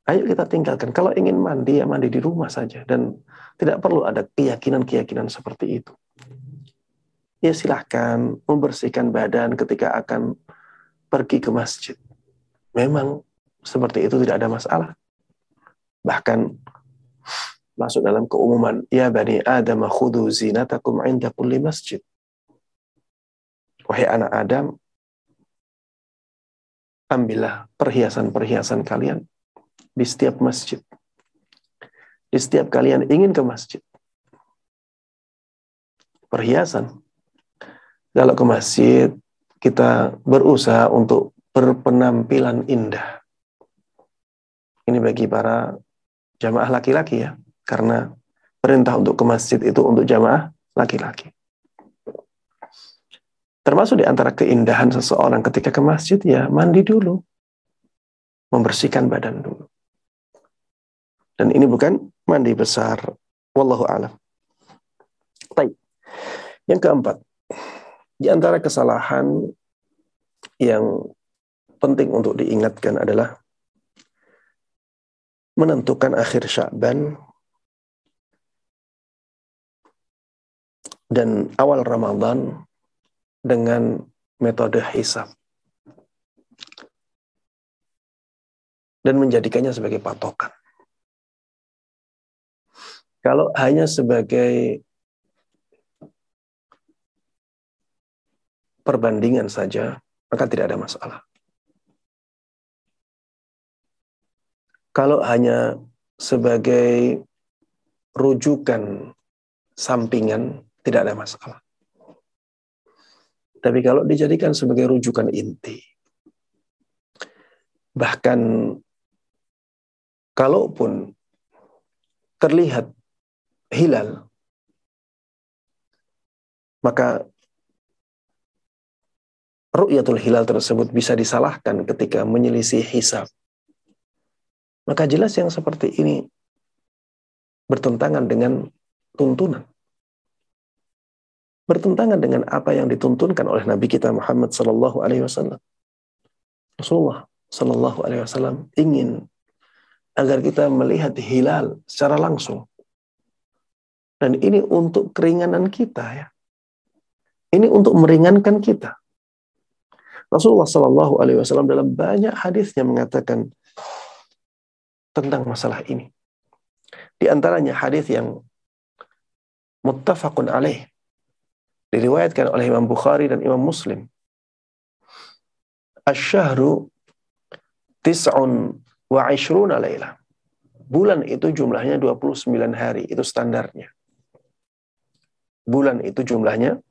Ayo kita tinggalkan. Kalau ingin mandi, ya mandi di rumah saja. Dan tidak perlu ada keyakinan-keyakinan seperti itu. Ya silahkan membersihkan badan ketika akan pergi ke masjid memang seperti itu tidak ada masalah. Bahkan masuk dalam keumuman, ya bani Adam khudu zinatakum inda kulli masjid. Wahai anak Adam, ambillah perhiasan-perhiasan kalian di setiap masjid. Di setiap kalian ingin ke masjid. Perhiasan. Kalau ke masjid, kita berusaha untuk berpenampilan indah. Ini bagi para jamaah laki-laki ya, karena perintah untuk ke masjid itu untuk jamaah laki-laki. Termasuk di antara keindahan seseorang ketika ke masjid ya mandi dulu. Membersihkan badan dulu. Dan ini bukan mandi besar. Wallahu alam. Baik. Yang keempat, di antara kesalahan yang penting untuk diingatkan adalah menentukan akhir Sya'ban dan awal Ramadan dengan metode hisab dan menjadikannya sebagai patokan. Kalau hanya sebagai perbandingan saja, maka tidak ada masalah. Kalau hanya sebagai rujukan sampingan, tidak ada masalah. Tapi kalau dijadikan sebagai rujukan inti, bahkan kalaupun terlihat hilal, maka ru'yatul hilal tersebut bisa disalahkan ketika menyelisih hisab, maka jelas yang seperti ini bertentangan dengan tuntunan. Bertentangan dengan apa yang dituntunkan oleh Nabi kita Muhammad sallallahu alaihi wasallam. Rasulullah sallallahu alaihi wasallam ingin agar kita melihat hilal secara langsung. Dan ini untuk keringanan kita ya. Ini untuk meringankan kita. Rasulullah Shallallahu Alaihi Wasallam dalam banyak hadisnya mengatakan tentang masalah ini. Di antaranya hadis yang muttafaqun alaih diriwayatkan oleh Imam Bukhari dan Imam Muslim. Asyhru tis'un wa ishruna layla. Bulan itu jumlahnya 29 hari, itu standarnya. Bulan itu jumlahnya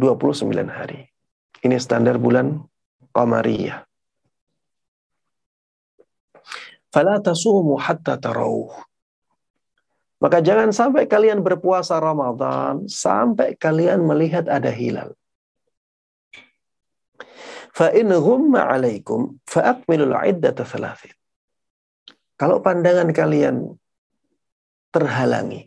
29 hari. Ini standar bulan Qamariyah. Fala tasumu hatta tarauh. Maka jangan sampai kalian berpuasa Ramadan sampai kalian melihat ada hilal. Fa in ghumma alaikum fa akmilul iddata. Kalau pandangan kalian terhalangi,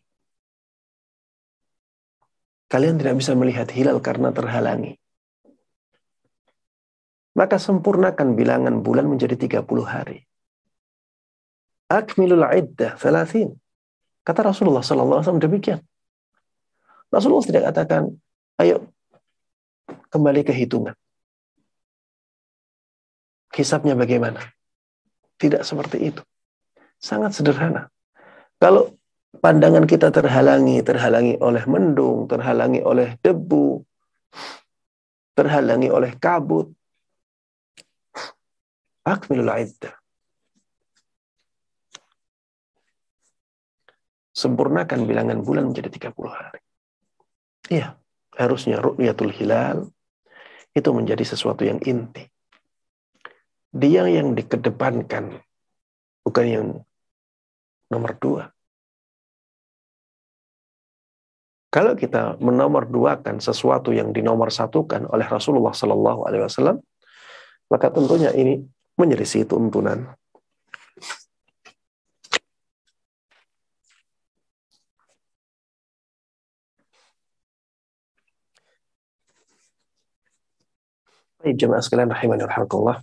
kalian tidak bisa melihat hilal karena terhalangi maka sempurnakan bilangan bulan menjadi 30 hari. Akmilul iddah thalathin. Kata Rasulullah sallallahu alaihi wasallam demikian. Rasulullah tidak katakan, ayo kembali ke hitungan. Hisapnya bagaimana? Tidak seperti itu. Sangat sederhana. Kalau pandangan kita terhalangi, terhalangi oleh mendung, terhalangi oleh debu, terhalangi oleh kabut, Akmilul iddah. Sempurnakan bilangan bulan menjadi 30 hari. Iya, harusnya ru'yatul hilal itu menjadi sesuatu yang inti. Dia yang dikedepankan, bukan yang nomor dua. Kalau kita menomor duakan sesuatu yang dinomor satukan oleh Rasulullah Sallallahu Alaihi Wasallam, maka tentunya ini menyelisih tuntunan. Baik jemaah sekalian rahimani rahimakumullah.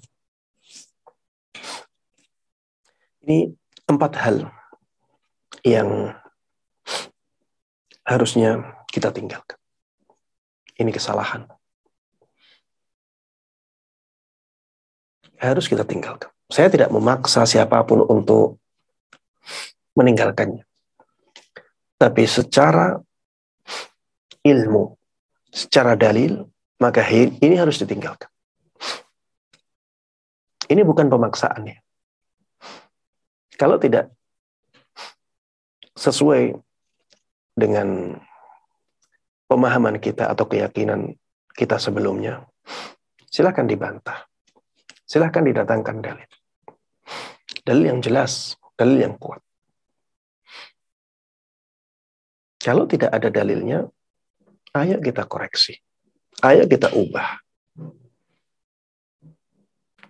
Ini empat hal yang harusnya kita tinggalkan. Ini kesalahan. harus kita tinggalkan. Saya tidak memaksa siapa pun untuk meninggalkannya. Tapi secara ilmu, secara dalil, maka ini harus ditinggalkan. Ini bukan pemaksaan ya. Kalau tidak sesuai dengan pemahaman kita atau keyakinan kita sebelumnya, silakan dibantah. Silahkan didatangkan dalil. Dalil yang jelas, dalil yang kuat. Kalau tidak ada dalilnya, ayo kita koreksi. Ayo kita ubah.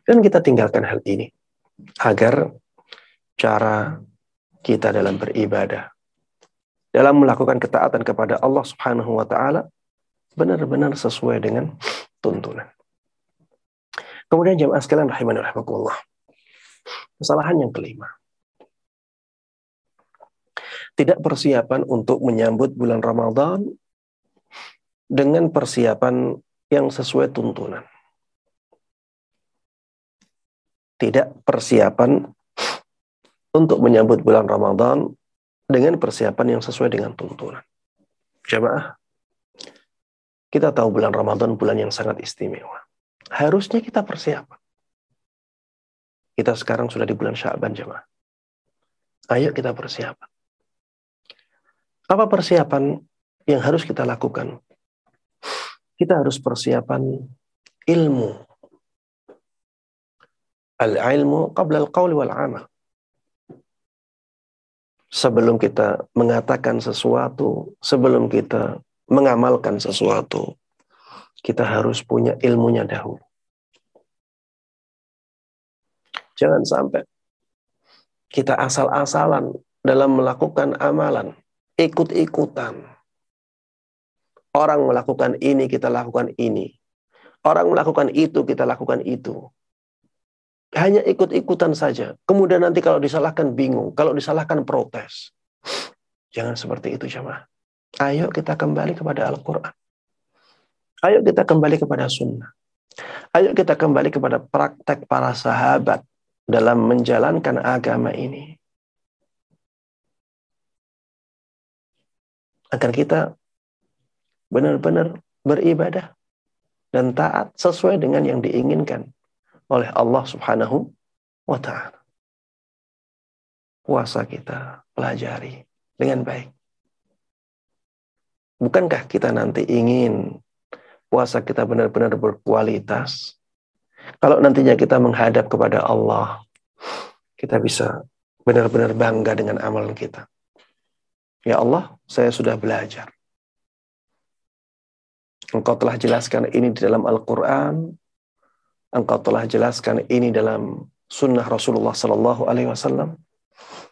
Dan kita tinggalkan hal ini. Agar cara kita dalam beribadah, dalam melakukan ketaatan kepada Allah Subhanahu wa taala benar-benar sesuai dengan tuntunan. Kemudian jamaah sekalian rahimani rahimakumullah. Kesalahan yang kelima. Tidak persiapan untuk menyambut bulan Ramadan dengan persiapan yang sesuai tuntunan. Tidak persiapan untuk menyambut bulan Ramadan dengan persiapan yang sesuai dengan tuntunan. Jamaah, kita tahu bulan Ramadan bulan yang sangat istimewa harusnya kita persiapan. Kita sekarang sudah di bulan Syaban jemaah. Ayo kita persiapan. Apa persiapan yang harus kita lakukan? Kita harus persiapan ilmu. Al-ilmu qabla al-qawli wal-amal. Sebelum kita mengatakan sesuatu, sebelum kita mengamalkan sesuatu, kita harus punya ilmunya dahulu. Jangan sampai kita asal-asalan dalam melakukan amalan, ikut-ikutan. Orang melakukan ini, kita lakukan ini. Orang melakukan itu, kita lakukan itu. Hanya ikut-ikutan saja. Kemudian nanti kalau disalahkan bingung, kalau disalahkan protes. Jangan seperti itu jemaah. Ayo kita kembali kepada Al-Quran. Ayo kita kembali kepada sunnah. Ayo kita kembali kepada praktek para sahabat dalam menjalankan agama ini. Agar kita benar-benar beribadah dan taat sesuai dengan yang diinginkan oleh Allah Subhanahu wa taala. Puasa kita pelajari dengan baik. Bukankah kita nanti ingin puasa kita benar-benar berkualitas? Kalau nantinya kita menghadap kepada Allah, kita bisa benar-benar bangga dengan amalan kita. Ya Allah, saya sudah belajar. Engkau telah jelaskan ini di dalam Al-Quran. Engkau telah jelaskan ini dalam sunnah Rasulullah Sallallahu Alaihi Wasallam.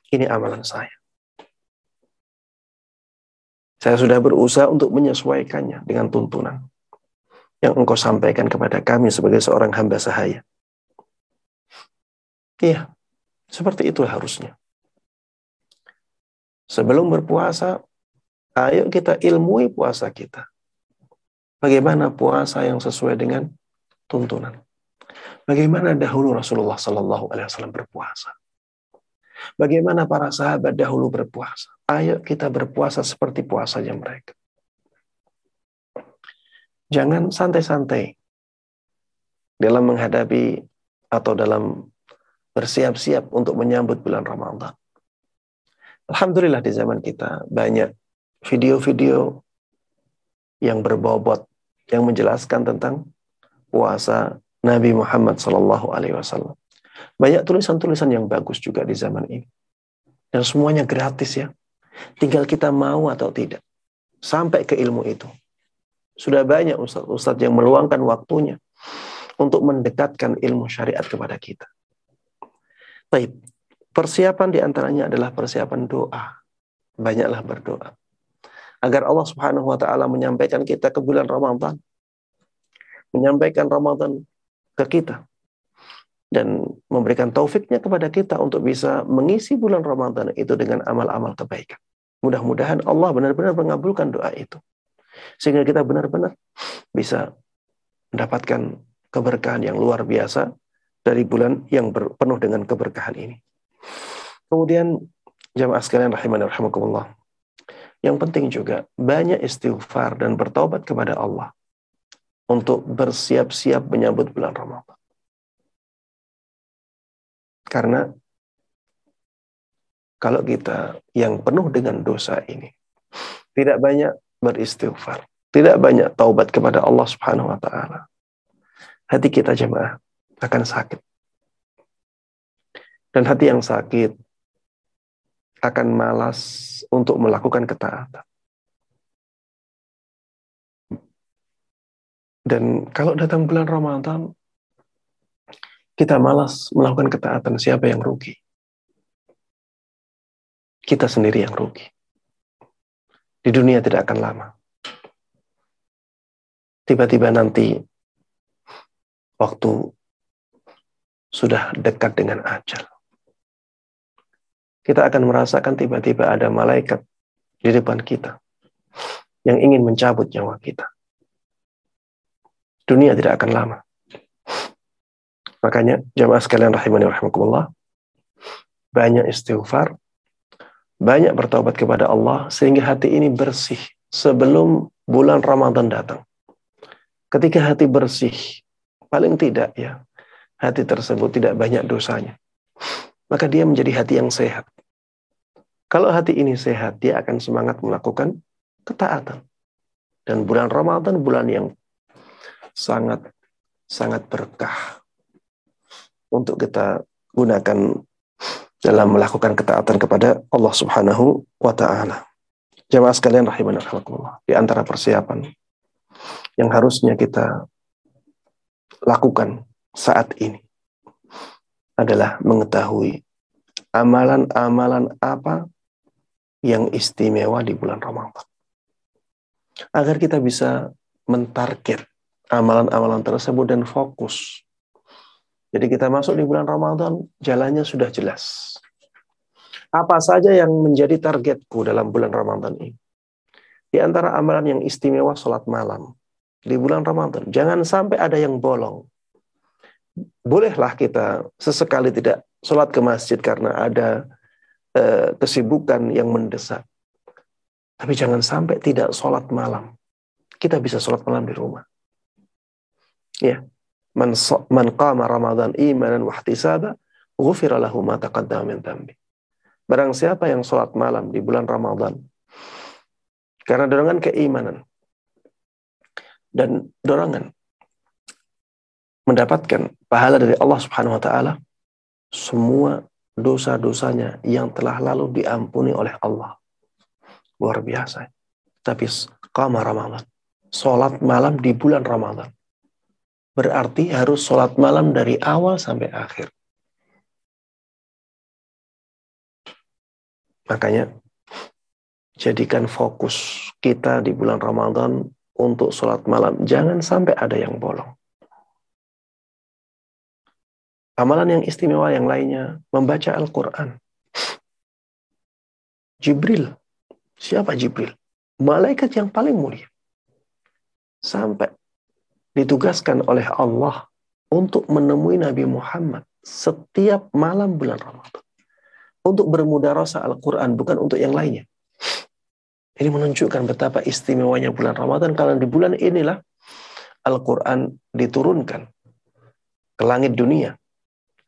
Ini amalan saya. Saya sudah berusaha untuk menyesuaikannya dengan tuntunan yang engkau sampaikan kepada kami sebagai seorang hamba sahaya. Iya, seperti itu harusnya. Sebelum berpuasa, ayo kita ilmui puasa kita. Bagaimana puasa yang sesuai dengan tuntunan. Bagaimana dahulu Rasulullah Sallallahu Alaihi Wasallam berpuasa. Bagaimana para sahabat dahulu berpuasa. Ayo kita berpuasa seperti puasanya mereka. Jangan santai-santai dalam menghadapi atau dalam bersiap-siap untuk menyambut bulan Ramadan. Alhamdulillah di zaman kita banyak video-video yang berbobot yang menjelaskan tentang puasa Nabi Muhammad Sallallahu Alaihi Wasallam. Banyak tulisan-tulisan yang bagus juga di zaman ini. Dan semuanya gratis ya. Tinggal kita mau atau tidak. Sampai ke ilmu itu. Sudah banyak ustadz-ustadz yang meluangkan waktunya untuk mendekatkan ilmu syariat kepada kita. Baik, persiapan di antaranya adalah persiapan doa. Banyaklah berdoa. Agar Allah subhanahu wa ta'ala menyampaikan kita ke bulan Ramadan. Menyampaikan Ramadan ke kita dan memberikan taufiknya kepada kita untuk bisa mengisi bulan Ramadan itu dengan amal-amal kebaikan. Mudah-mudahan Allah benar-benar mengabulkan doa itu. Sehingga kita benar-benar bisa mendapatkan keberkahan yang luar biasa dari bulan yang penuh dengan keberkahan ini. Kemudian jamaah sekalian rahimani rahimakumullah. Yang penting juga banyak istighfar dan bertaubat kepada Allah untuk bersiap-siap menyambut bulan Ramadan. Karena kalau kita yang penuh dengan dosa ini tidak banyak beristighfar, tidak banyak taubat kepada Allah Subhanahu wa taala. Hati kita jemaah akan sakit. Dan hati yang sakit akan malas untuk melakukan ketaatan. Dan kalau datang bulan Ramadan, kita malas melakukan ketaatan, siapa yang rugi? Kita sendiri yang rugi. Di dunia tidak akan lama. Tiba-tiba nanti waktu sudah dekat dengan ajal. Kita akan merasakan tiba-tiba ada malaikat di depan kita yang ingin mencabut nyawa kita. Dunia tidak akan lama. Makanya jamaah sekalian rahimani rahimakumullah, banyak istighfar, banyak bertobat kepada Allah sehingga hati ini bersih sebelum bulan Ramadan datang. Ketika hati bersih, paling tidak ya, hati tersebut tidak banyak dosanya. Maka dia menjadi hati yang sehat. Kalau hati ini sehat, dia akan semangat melakukan ketaatan. Dan bulan Ramadan bulan yang sangat sangat berkah untuk kita gunakan dalam melakukan ketaatan kepada Allah Subhanahu wa taala. Jemaah sekalian rahimani rahimakumullah. Di antara persiapan yang harusnya kita lakukan saat ini adalah mengetahui amalan-amalan apa yang istimewa di bulan Ramadan. Agar kita bisa mentarget amalan-amalan tersebut dan fokus. Jadi kita masuk di bulan Ramadan, jalannya sudah jelas. Apa saja yang menjadi targetku dalam bulan Ramadan ini? Di antara amalan yang istimewa, sholat malam. Di bulan Ramadan, jangan sampai ada yang bolong. Bolehlah kita sesekali tidak sholat ke masjid karena ada eh, kesibukan yang mendesak. Tapi jangan sampai tidak sholat malam. Kita bisa sholat malam di rumah. Ya. Man, man qama Ramadan imanan wa ihtisaba, ghufira lahu ma taqaddama min dhanbi. Barang siapa yang sholat malam di bulan Ramadan, karena dorongan keimanan dan dorongan mendapatkan pahala dari Allah Subhanahu wa taala, semua dosa-dosanya yang telah lalu diampuni oleh Allah. Luar biasa. Tapi qama Ramadan. Sholat malam di bulan Ramadan. Berarti harus sholat malam dari awal sampai akhir. Makanya jadikan fokus kita di bulan Ramadan untuk sholat malam. Jangan sampai ada yang bolong. Amalan yang istimewa yang lainnya, membaca Al-Quran. Jibril. Siapa Jibril? Malaikat yang paling mulia. Sampai ditugaskan oleh Allah untuk menemui Nabi Muhammad setiap malam bulan Ramadan. Untuk bermudarasa Al-Quran, bukan untuk yang lainnya. Ini menunjukkan betapa istimewanya bulan Ramadan, karena di bulan inilah Al-Quran diturunkan ke langit dunia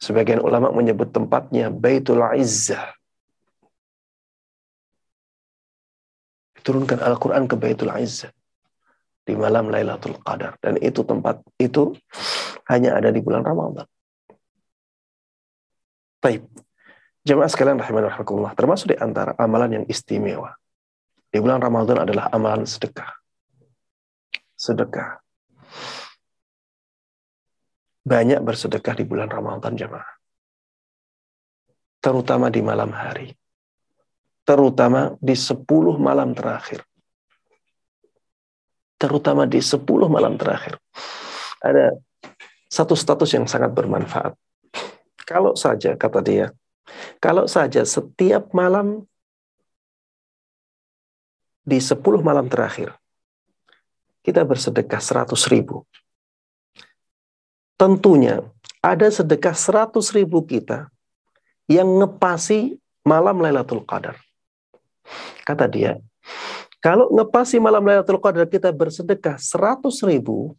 Sebagian ulama menyebut tempatnya Baitul Izzah. Turunkan Al-Quran ke Baitul Izzah di malam Lailatul Qadar. Dan itu tempat itu hanya ada di bulan Ramadan. Baik. Jemaah sekalian rahimahullah, termasuk di antara amalan yang istimewa di bulan Ramadan adalah amalan sedekah. Sedekah banyak bersedekah di bulan Ramadan jemaah. Terutama di malam hari. Terutama di 10 malam terakhir. Terutama di 10 malam terakhir. Ada satu status yang sangat bermanfaat. Kalau saja, kata dia, kalau saja setiap malam di 10 malam terakhir, kita bersedekah 100 ribu tentunya ada sedekah 100 ribu kita yang ngepasi malam Lailatul Qadar. Kata dia, kalau ngepasi malam Lailatul Qadar kita bersedekah 100 ribu,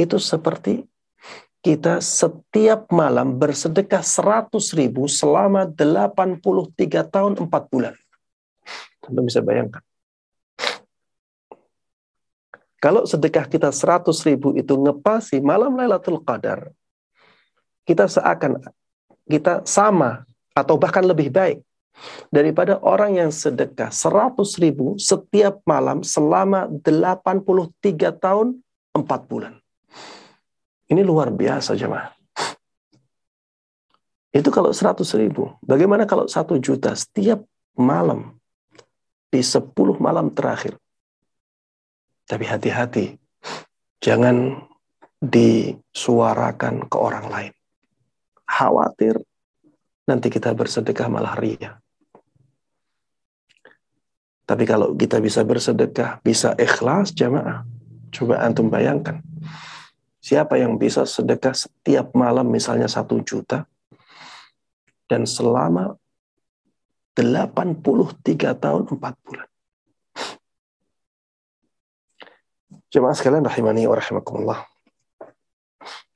itu seperti kita setiap malam bersedekah 100 ribu selama 83 tahun 4 bulan. Anda bisa bayangkan. Kalau sedekah kita 100 ribu itu ngepasi malam Lailatul Qadar, kita seakan kita sama atau bahkan lebih baik daripada orang yang sedekah 100 ribu setiap malam selama 83 tahun 4 bulan. Ini luar biasa jemaah. Itu kalau 100 ribu. Bagaimana kalau 1 juta setiap malam di 10 malam terakhir tapi hati-hati, jangan disuarakan ke orang lain. Khawatir nanti kita bersedekah malah ria. Tapi kalau kita bisa bersedekah, bisa ikhlas jamaah. Coba antum bayangkan. Siapa yang bisa sedekah setiap malam misalnya satu juta, dan selama 83 tahun 4 bulan. Jemaah sekalian rahimani wa rahimakumullah.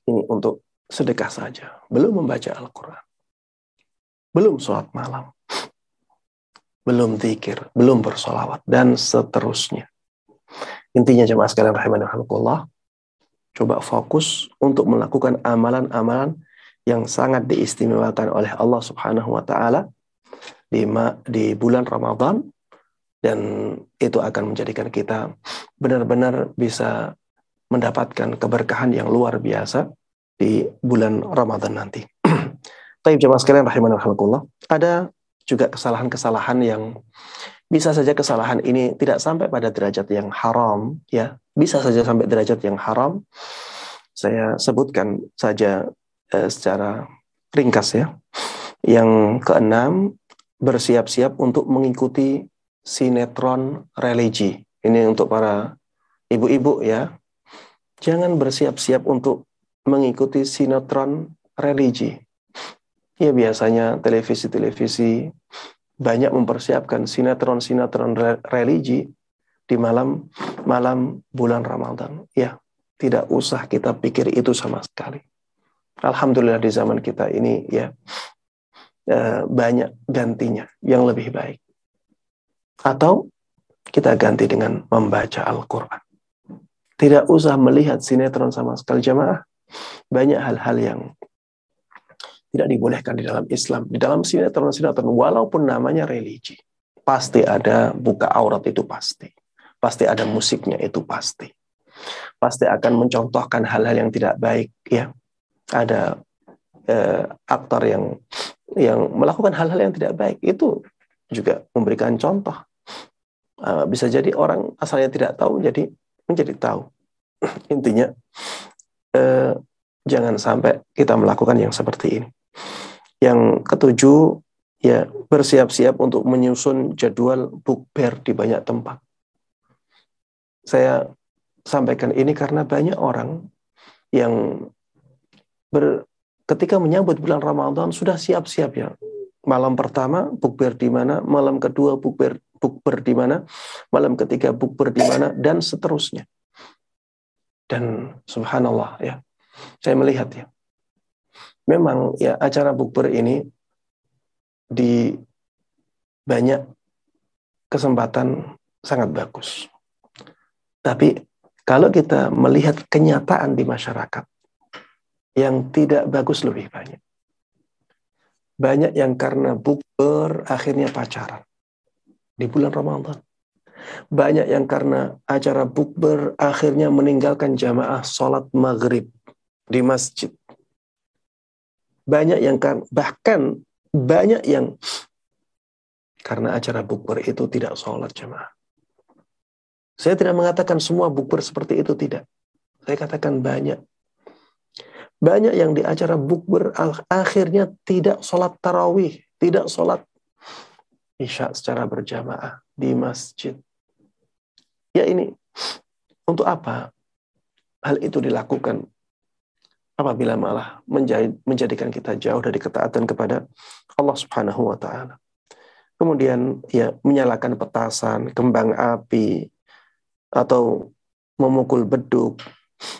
Ini untuk sedekah saja. Belum membaca Al-Quran. Belum sholat malam. Belum zikir. Belum bersolawat. Dan seterusnya. Intinya jemaah sekalian rahimani rahimakumullah. Coba fokus untuk melakukan amalan-amalan yang sangat diistimewakan oleh Allah Subhanahu wa taala di di bulan Ramadan dan itu akan menjadikan kita benar-benar bisa mendapatkan keberkahan yang luar biasa di bulan Ramadan nanti. (clears throat) Tapi jemaah sekalian rahiman ada juga kesalahan-kesalahan yang bisa saja kesalahan ini tidak sampai pada derajat yang haram ya. Bisa saja sampai derajat yang haram. Saya sebutkan saja eh, secara ringkas ya. Yang keenam bersiap-siap untuk mengikuti sinetron religi ini untuk para ibu-ibu ya jangan bersiap-siap untuk mengikuti sinetron religi ya biasanya televisi-televisi banyak mempersiapkan sinetron-sinetron religi di malam malam bulan Ramadan. Ya, tidak usah kita pikir itu sama sekali. Alhamdulillah di zaman kita ini ya eh, banyak gantinya yang lebih baik. Atau kita ganti dengan membaca Al-Quran. Tidak usah melihat sinetron sama sekali jamaah. Banyak hal-hal yang tidak dibolehkan di dalam Islam. Di dalam sinetron-sinetron, walaupun namanya religi, pasti ada buka aurat itu pasti. Pasti ada musiknya itu pasti. Pasti akan mencontohkan hal-hal yang tidak baik. ya Ada eh, aktor yang yang melakukan hal-hal yang tidak baik itu juga memberikan contoh. Uh, bisa jadi orang asalnya tidak tahu jadi menjadi tahu. (clears throat) Intinya uh, jangan sampai kita melakukan yang seperti ini. Yang ketujuh, ya bersiap-siap untuk menyusun jadwal bukber di banyak tempat. Saya sampaikan ini karena banyak orang yang ber, ketika menyambut bulan Ramadan sudah siap-siap ya. Malam pertama bukber di mana, malam kedua bukber bukber di mana, malam ketiga bukber di mana dan seterusnya. Dan subhanallah ya. Saya melihat ya memang ya acara bukber ini di banyak kesempatan sangat bagus. Tapi kalau kita melihat kenyataan di masyarakat yang tidak bagus lebih banyak. Banyak yang karena bukber akhirnya pacaran di bulan Ramadan. Banyak yang karena acara bukber akhirnya meninggalkan jamaah sholat maghrib di masjid banyak yang kan, bahkan banyak yang karena acara bukber itu tidak sholat jemaah. Saya tidak mengatakan semua bukber seperti itu tidak. Saya katakan banyak. Banyak yang di acara bukber akhirnya tidak sholat tarawih, tidak sholat isya secara berjamaah di masjid. Ya ini untuk apa hal itu dilakukan? apabila malah menjadikan kita jauh dari ketaatan kepada Allah Subhanahu wa taala. Kemudian ya menyalakan petasan, kembang api atau memukul beduk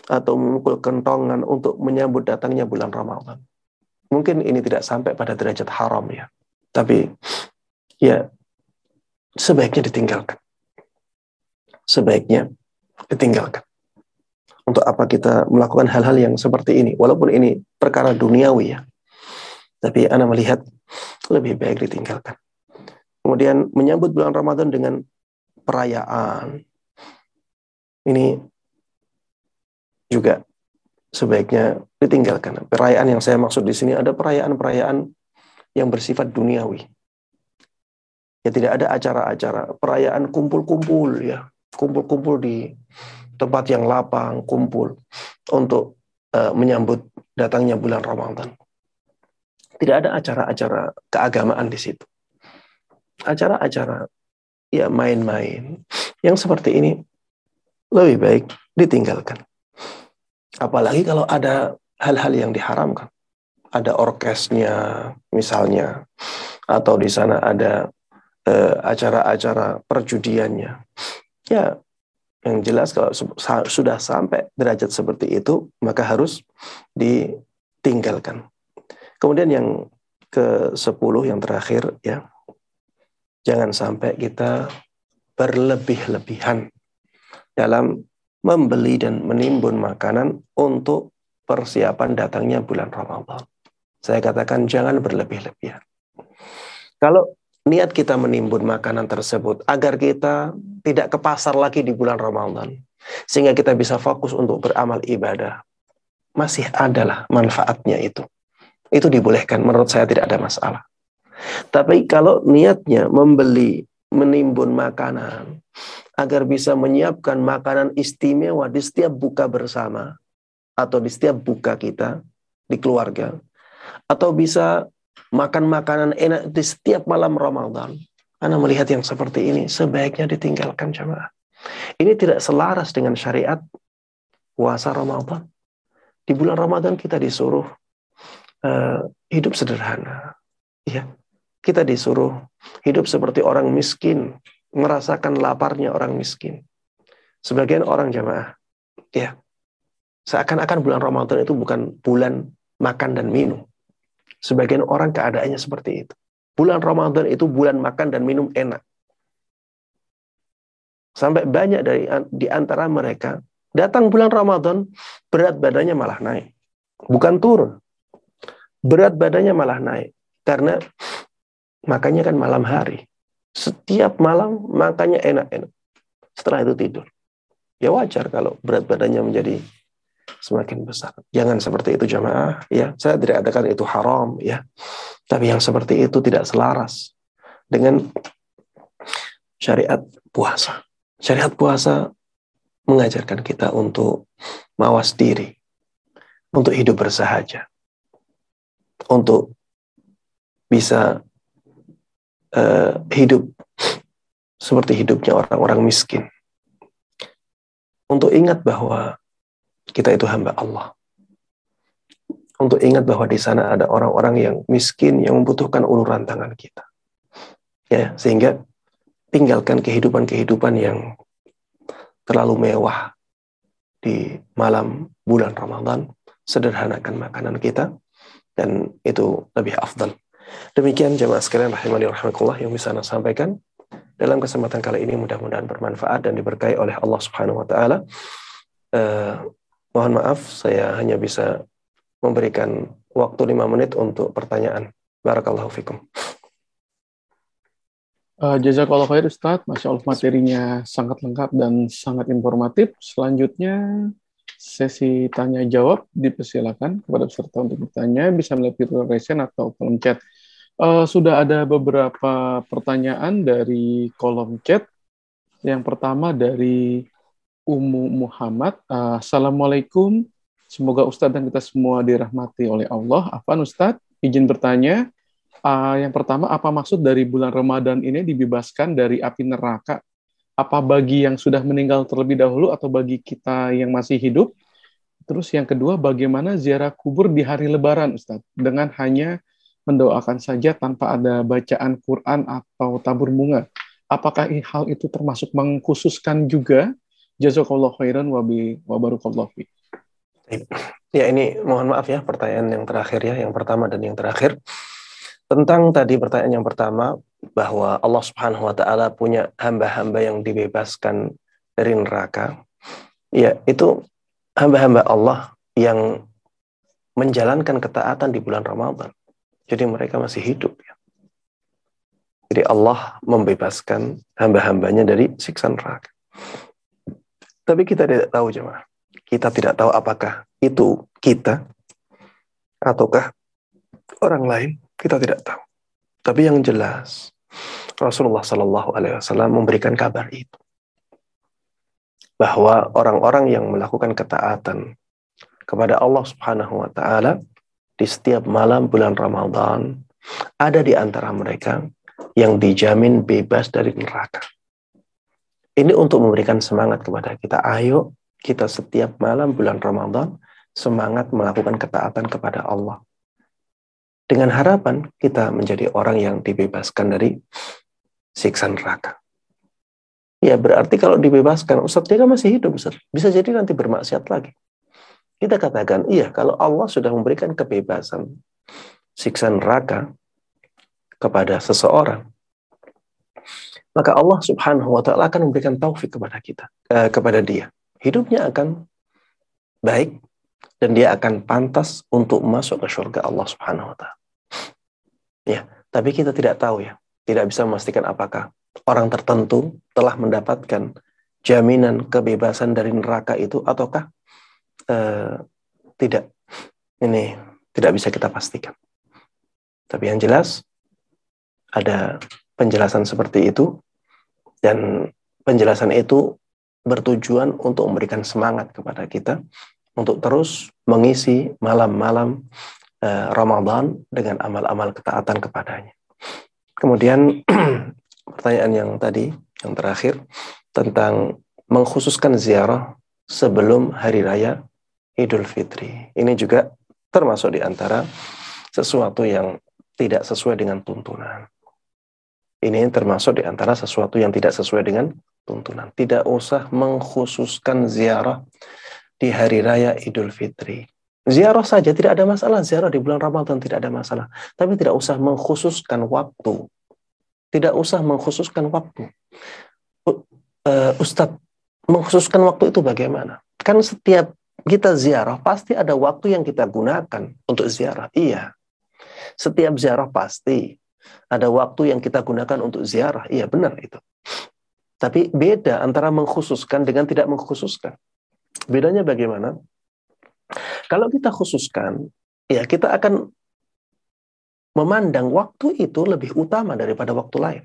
atau memukul kentongan untuk menyambut datangnya bulan Ramadan. Mungkin ini tidak sampai pada derajat haram ya. Tapi ya sebaiknya ditinggalkan. Sebaiknya ditinggalkan. Untuk apa kita melakukan hal-hal yang seperti ini? Walaupun ini perkara duniawi ya. Tapi Anda melihat lebih baik ditinggalkan. Kemudian menyambut bulan Ramadan dengan perayaan. Ini juga sebaiknya ditinggalkan. Perayaan yang saya maksud di sini ada perayaan-perayaan yang bersifat duniawi. Ya tidak ada acara-acara perayaan kumpul-kumpul ya, kumpul-kumpul di tempat yang lapang, kumpul untuk uh, menyambut datangnya bulan Ramadan. Tidak ada acara-acara keagamaan di situ. Acara-acara ya main-main yang seperti ini lebih baik ditinggalkan. Apalagi kalau ada hal-hal yang diharamkan. Ada orkesnya misalnya atau di sana ada uh, acara-acara perjudiannya. Ya, yang jelas kalau sudah sampai derajat seperti itu, maka harus ditinggalkan. Kemudian yang ke-10 yang terakhir ya. Jangan sampai kita berlebih-lebihan dalam membeli dan menimbun makanan untuk persiapan datangnya bulan Ramadan. Saya katakan jangan berlebih-lebihan. Kalau niat kita menimbun makanan tersebut agar kita tidak ke pasar lagi di bulan Ramadan sehingga kita bisa fokus untuk beramal ibadah masih adalah manfaatnya itu itu dibolehkan menurut saya tidak ada masalah tapi kalau niatnya membeli menimbun makanan agar bisa menyiapkan makanan istimewa di setiap buka bersama atau di setiap buka kita di keluarga atau bisa makan makanan enak di setiap malam Ramadan. Anda melihat yang seperti ini, sebaiknya ditinggalkan jamaah. Ini tidak selaras dengan syariat puasa Ramadan. Di bulan Ramadan kita disuruh uh, hidup sederhana. Ya, kita disuruh hidup seperti orang miskin, merasakan laparnya orang miskin. Sebagian orang jamaah, ya, seakan-akan bulan Ramadan itu bukan bulan makan dan minum. Sebagian orang keadaannya seperti itu. Bulan Ramadan itu bulan makan dan minum enak. Sampai banyak dari di antara mereka datang bulan Ramadan berat badannya malah naik. Bukan turun. Berat badannya malah naik karena makanya kan malam hari. Setiap malam makanya enak-enak. Setelah itu tidur. Ya wajar kalau berat badannya menjadi semakin besar. Jangan seperti itu jamaah ya. Saya tidak katakan itu haram ya. Tapi yang seperti itu tidak selaras dengan syariat puasa. Syariat puasa mengajarkan kita untuk mawas diri, untuk hidup bersahaja, untuk bisa uh, hidup seperti hidupnya orang-orang miskin. Untuk ingat bahwa kita itu hamba Allah. Untuk ingat bahwa di sana ada orang-orang yang miskin yang membutuhkan uluran tangan kita. Ya, sehingga tinggalkan kehidupan-kehidupan yang terlalu mewah di malam bulan Ramadan, sederhanakan makanan kita dan itu lebih afdal. Demikian jemaah sekalian rahimani rahimakumullah yang bisa saya sampaikan. Dalam kesempatan kali ini mudah-mudahan bermanfaat dan diberkahi oleh Allah Subhanahu wa taala. Uh, Mohon maaf, saya hanya bisa memberikan waktu lima menit untuk pertanyaan. Barakallahu fikum. Uh, Jazakallah khair Ustaz, Masya Allah materinya sangat lengkap dan sangat informatif. Selanjutnya sesi tanya jawab dipersilakan kepada peserta untuk bertanya bisa melalui virtual atau kolom chat. Uh, sudah ada beberapa pertanyaan dari kolom chat. Yang pertama dari Umu Muhammad. Uh, Assalamualaikum. Semoga Ustadz dan kita semua dirahmati oleh Allah. Afan Ustadz, izin bertanya. Uh, yang pertama, apa maksud dari bulan Ramadan ini dibebaskan dari api neraka? Apa bagi yang sudah meninggal terlebih dahulu atau bagi kita yang masih hidup? Terus yang kedua, bagaimana ziarah kubur di hari Lebaran, Ustadz? Dengan hanya mendoakan saja tanpa ada bacaan Quran atau tabur bunga. Apakah hal itu termasuk mengkhususkan juga Jazakallah khairan. Ya ini mohon maaf ya pertanyaan yang terakhir ya, yang pertama dan yang terakhir. Tentang tadi pertanyaan yang pertama bahwa Allah Subhanahu wa taala punya hamba-hamba yang dibebaskan dari neraka. Ya, itu hamba-hamba Allah yang menjalankan ketaatan di bulan Ramadan. Jadi mereka masih hidup ya. Jadi Allah membebaskan hamba-hambanya dari siksa neraka. Tapi kita tidak tahu jemaah. Kita tidak tahu apakah itu kita ataukah orang lain. Kita tidak tahu. Tapi yang jelas Rasulullah Shallallahu Alaihi Wasallam memberikan kabar itu bahwa orang-orang yang melakukan ketaatan kepada Allah Subhanahu Wa Taala di setiap malam bulan Ramadan ada di antara mereka yang dijamin bebas dari neraka. Ini untuk memberikan semangat kepada kita. Ayo kita setiap malam bulan Ramadan semangat melakukan ketaatan kepada Allah. Dengan harapan kita menjadi orang yang dibebaskan dari siksa neraka. Ya berarti kalau dibebaskan, Ustaz dia masih hidup, Ustaz. Bisa jadi nanti bermaksiat lagi. Kita katakan, iya kalau Allah sudah memberikan kebebasan siksa neraka kepada seseorang, maka Allah Subhanahu wa taala akan memberikan taufik kepada kita, eh, kepada dia. Hidupnya akan baik dan dia akan pantas untuk masuk ke surga Allah Subhanahu wa taala. Ya, tapi kita tidak tahu ya. tidak bisa memastikan apakah orang tertentu telah mendapatkan jaminan kebebasan dari neraka itu ataukah uh, tidak. Ini tidak bisa kita pastikan. Tapi yang jelas ada penjelasan seperti itu dan penjelasan itu bertujuan untuk memberikan semangat kepada kita untuk terus mengisi malam-malam uh, Ramadan dengan amal-amal ketaatan kepadanya. Kemudian (clears throat) pertanyaan yang tadi, yang terakhir, tentang mengkhususkan ziarah sebelum hari raya Idul Fitri. Ini juga termasuk di antara sesuatu yang tidak sesuai dengan tuntunan. Ini termasuk di antara sesuatu yang tidak sesuai dengan tuntunan. Tidak usah mengkhususkan ziarah di hari raya Idul Fitri. Ziarah saja tidak ada masalah, ziarah di bulan Ramadan tidak ada masalah. Tapi tidak usah mengkhususkan waktu. Tidak usah mengkhususkan waktu. Uh, Ustadz, mengkhususkan waktu itu bagaimana? Kan setiap kita ziarah pasti ada waktu yang kita gunakan untuk ziarah. Iya. Setiap ziarah pasti ada waktu yang kita gunakan untuk ziarah. Iya, benar itu. Tapi beda antara mengkhususkan dengan tidak mengkhususkan. Bedanya bagaimana? Kalau kita khususkan, ya kita akan memandang waktu itu lebih utama daripada waktu lain.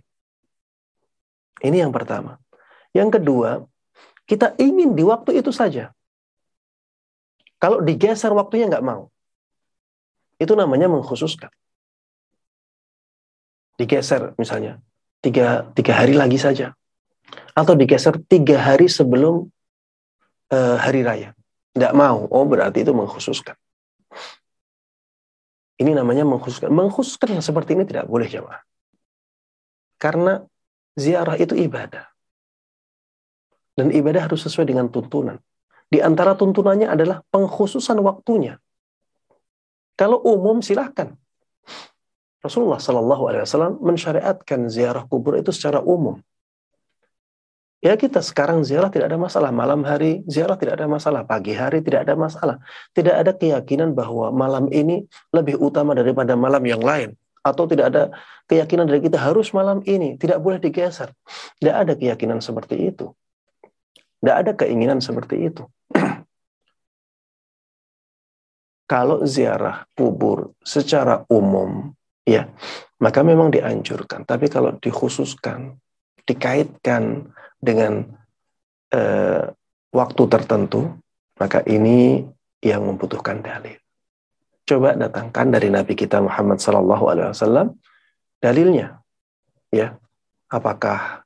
Ini yang pertama. Yang kedua, kita ingin di waktu itu saja. Kalau digeser waktunya nggak mau. Itu namanya mengkhususkan. Digeser misalnya, tiga, tiga hari lagi saja. Atau digeser tiga hari sebelum uh, hari raya. Tidak mau. Oh, berarti itu mengkhususkan. Ini namanya mengkhususkan. Mengkhususkan yang seperti ini tidak boleh jamaah. Karena ziarah itu ibadah. Dan ibadah harus sesuai dengan tuntunan. Di antara tuntunannya adalah pengkhususan waktunya. Kalau umum silahkan. Rasulullah Shallallahu Alaihi Wasallam mensyariatkan ziarah kubur itu secara umum. Ya kita sekarang ziarah tidak ada masalah. Malam hari ziarah tidak ada masalah. Pagi hari tidak ada masalah. Tidak ada keyakinan bahwa malam ini lebih utama daripada malam yang lain. Atau tidak ada keyakinan dari kita harus malam ini. Tidak boleh digeser. Tidak ada keyakinan seperti itu. Tidak ada keinginan seperti itu. (clears throat) Kalau ziarah kubur secara umum, ya, maka memang dianjurkan. Tapi kalau dikhususkan, dikaitkan dengan uh, waktu tertentu, maka ini yang membutuhkan dalil. Coba datangkan dari Nabi kita Muhammad Sallallahu Alaihi Wasallam dalilnya, ya. Apakah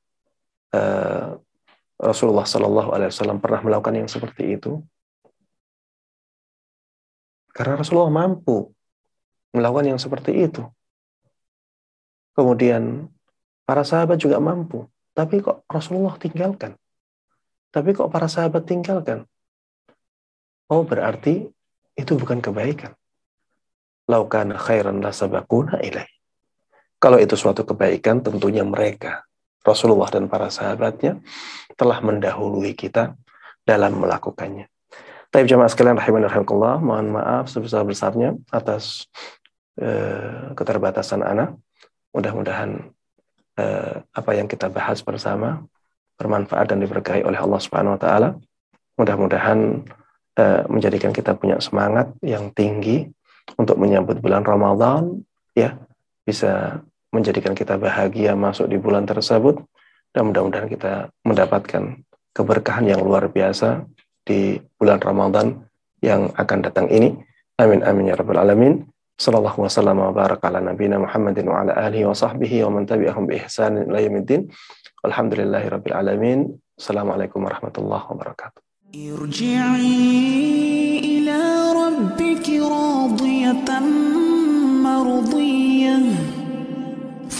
uh, Rasulullah Sallallahu Alaihi Wasallam pernah melakukan yang seperti itu? Karena Rasulullah mampu melakukan yang seperti itu. Kemudian para sahabat juga mampu. Tapi kok Rasulullah tinggalkan? Tapi kok para sahabat tinggalkan? Oh berarti itu bukan kebaikan. Laukana khairan lasabakuna ilaih. Kalau itu suatu kebaikan, tentunya mereka, Rasulullah dan para sahabatnya, telah mendahului kita dalam melakukannya. Tapi jemaah sekalian rahimani rahimakumullah, mohon maaf sebesar-besarnya atas uh, keterbatasan anak. Mudah-mudahan eh, apa yang kita bahas bersama bermanfaat dan diberkahi oleh Allah Subhanahu wa taala. Mudah-mudahan eh, menjadikan kita punya semangat yang tinggi untuk menyambut bulan Ramadan ya, bisa menjadikan kita bahagia masuk di bulan tersebut dan mudah-mudahan kita mendapatkan keberkahan yang luar biasa di bulan Ramadan yang akan datang ini. Amin amin ya rabbal alamin. Sallallahu wasallam wa baraka ala nabiyina Muhammadin wa ala alihi wa sahbihi wa man tabi'ahum bi ihsan ila yaumiddin. Alhamdulillahi rabbil alamin. Assalamualaikum warahmatullahi wabarakatuh. ارجعي إلى ربك راضية مرضية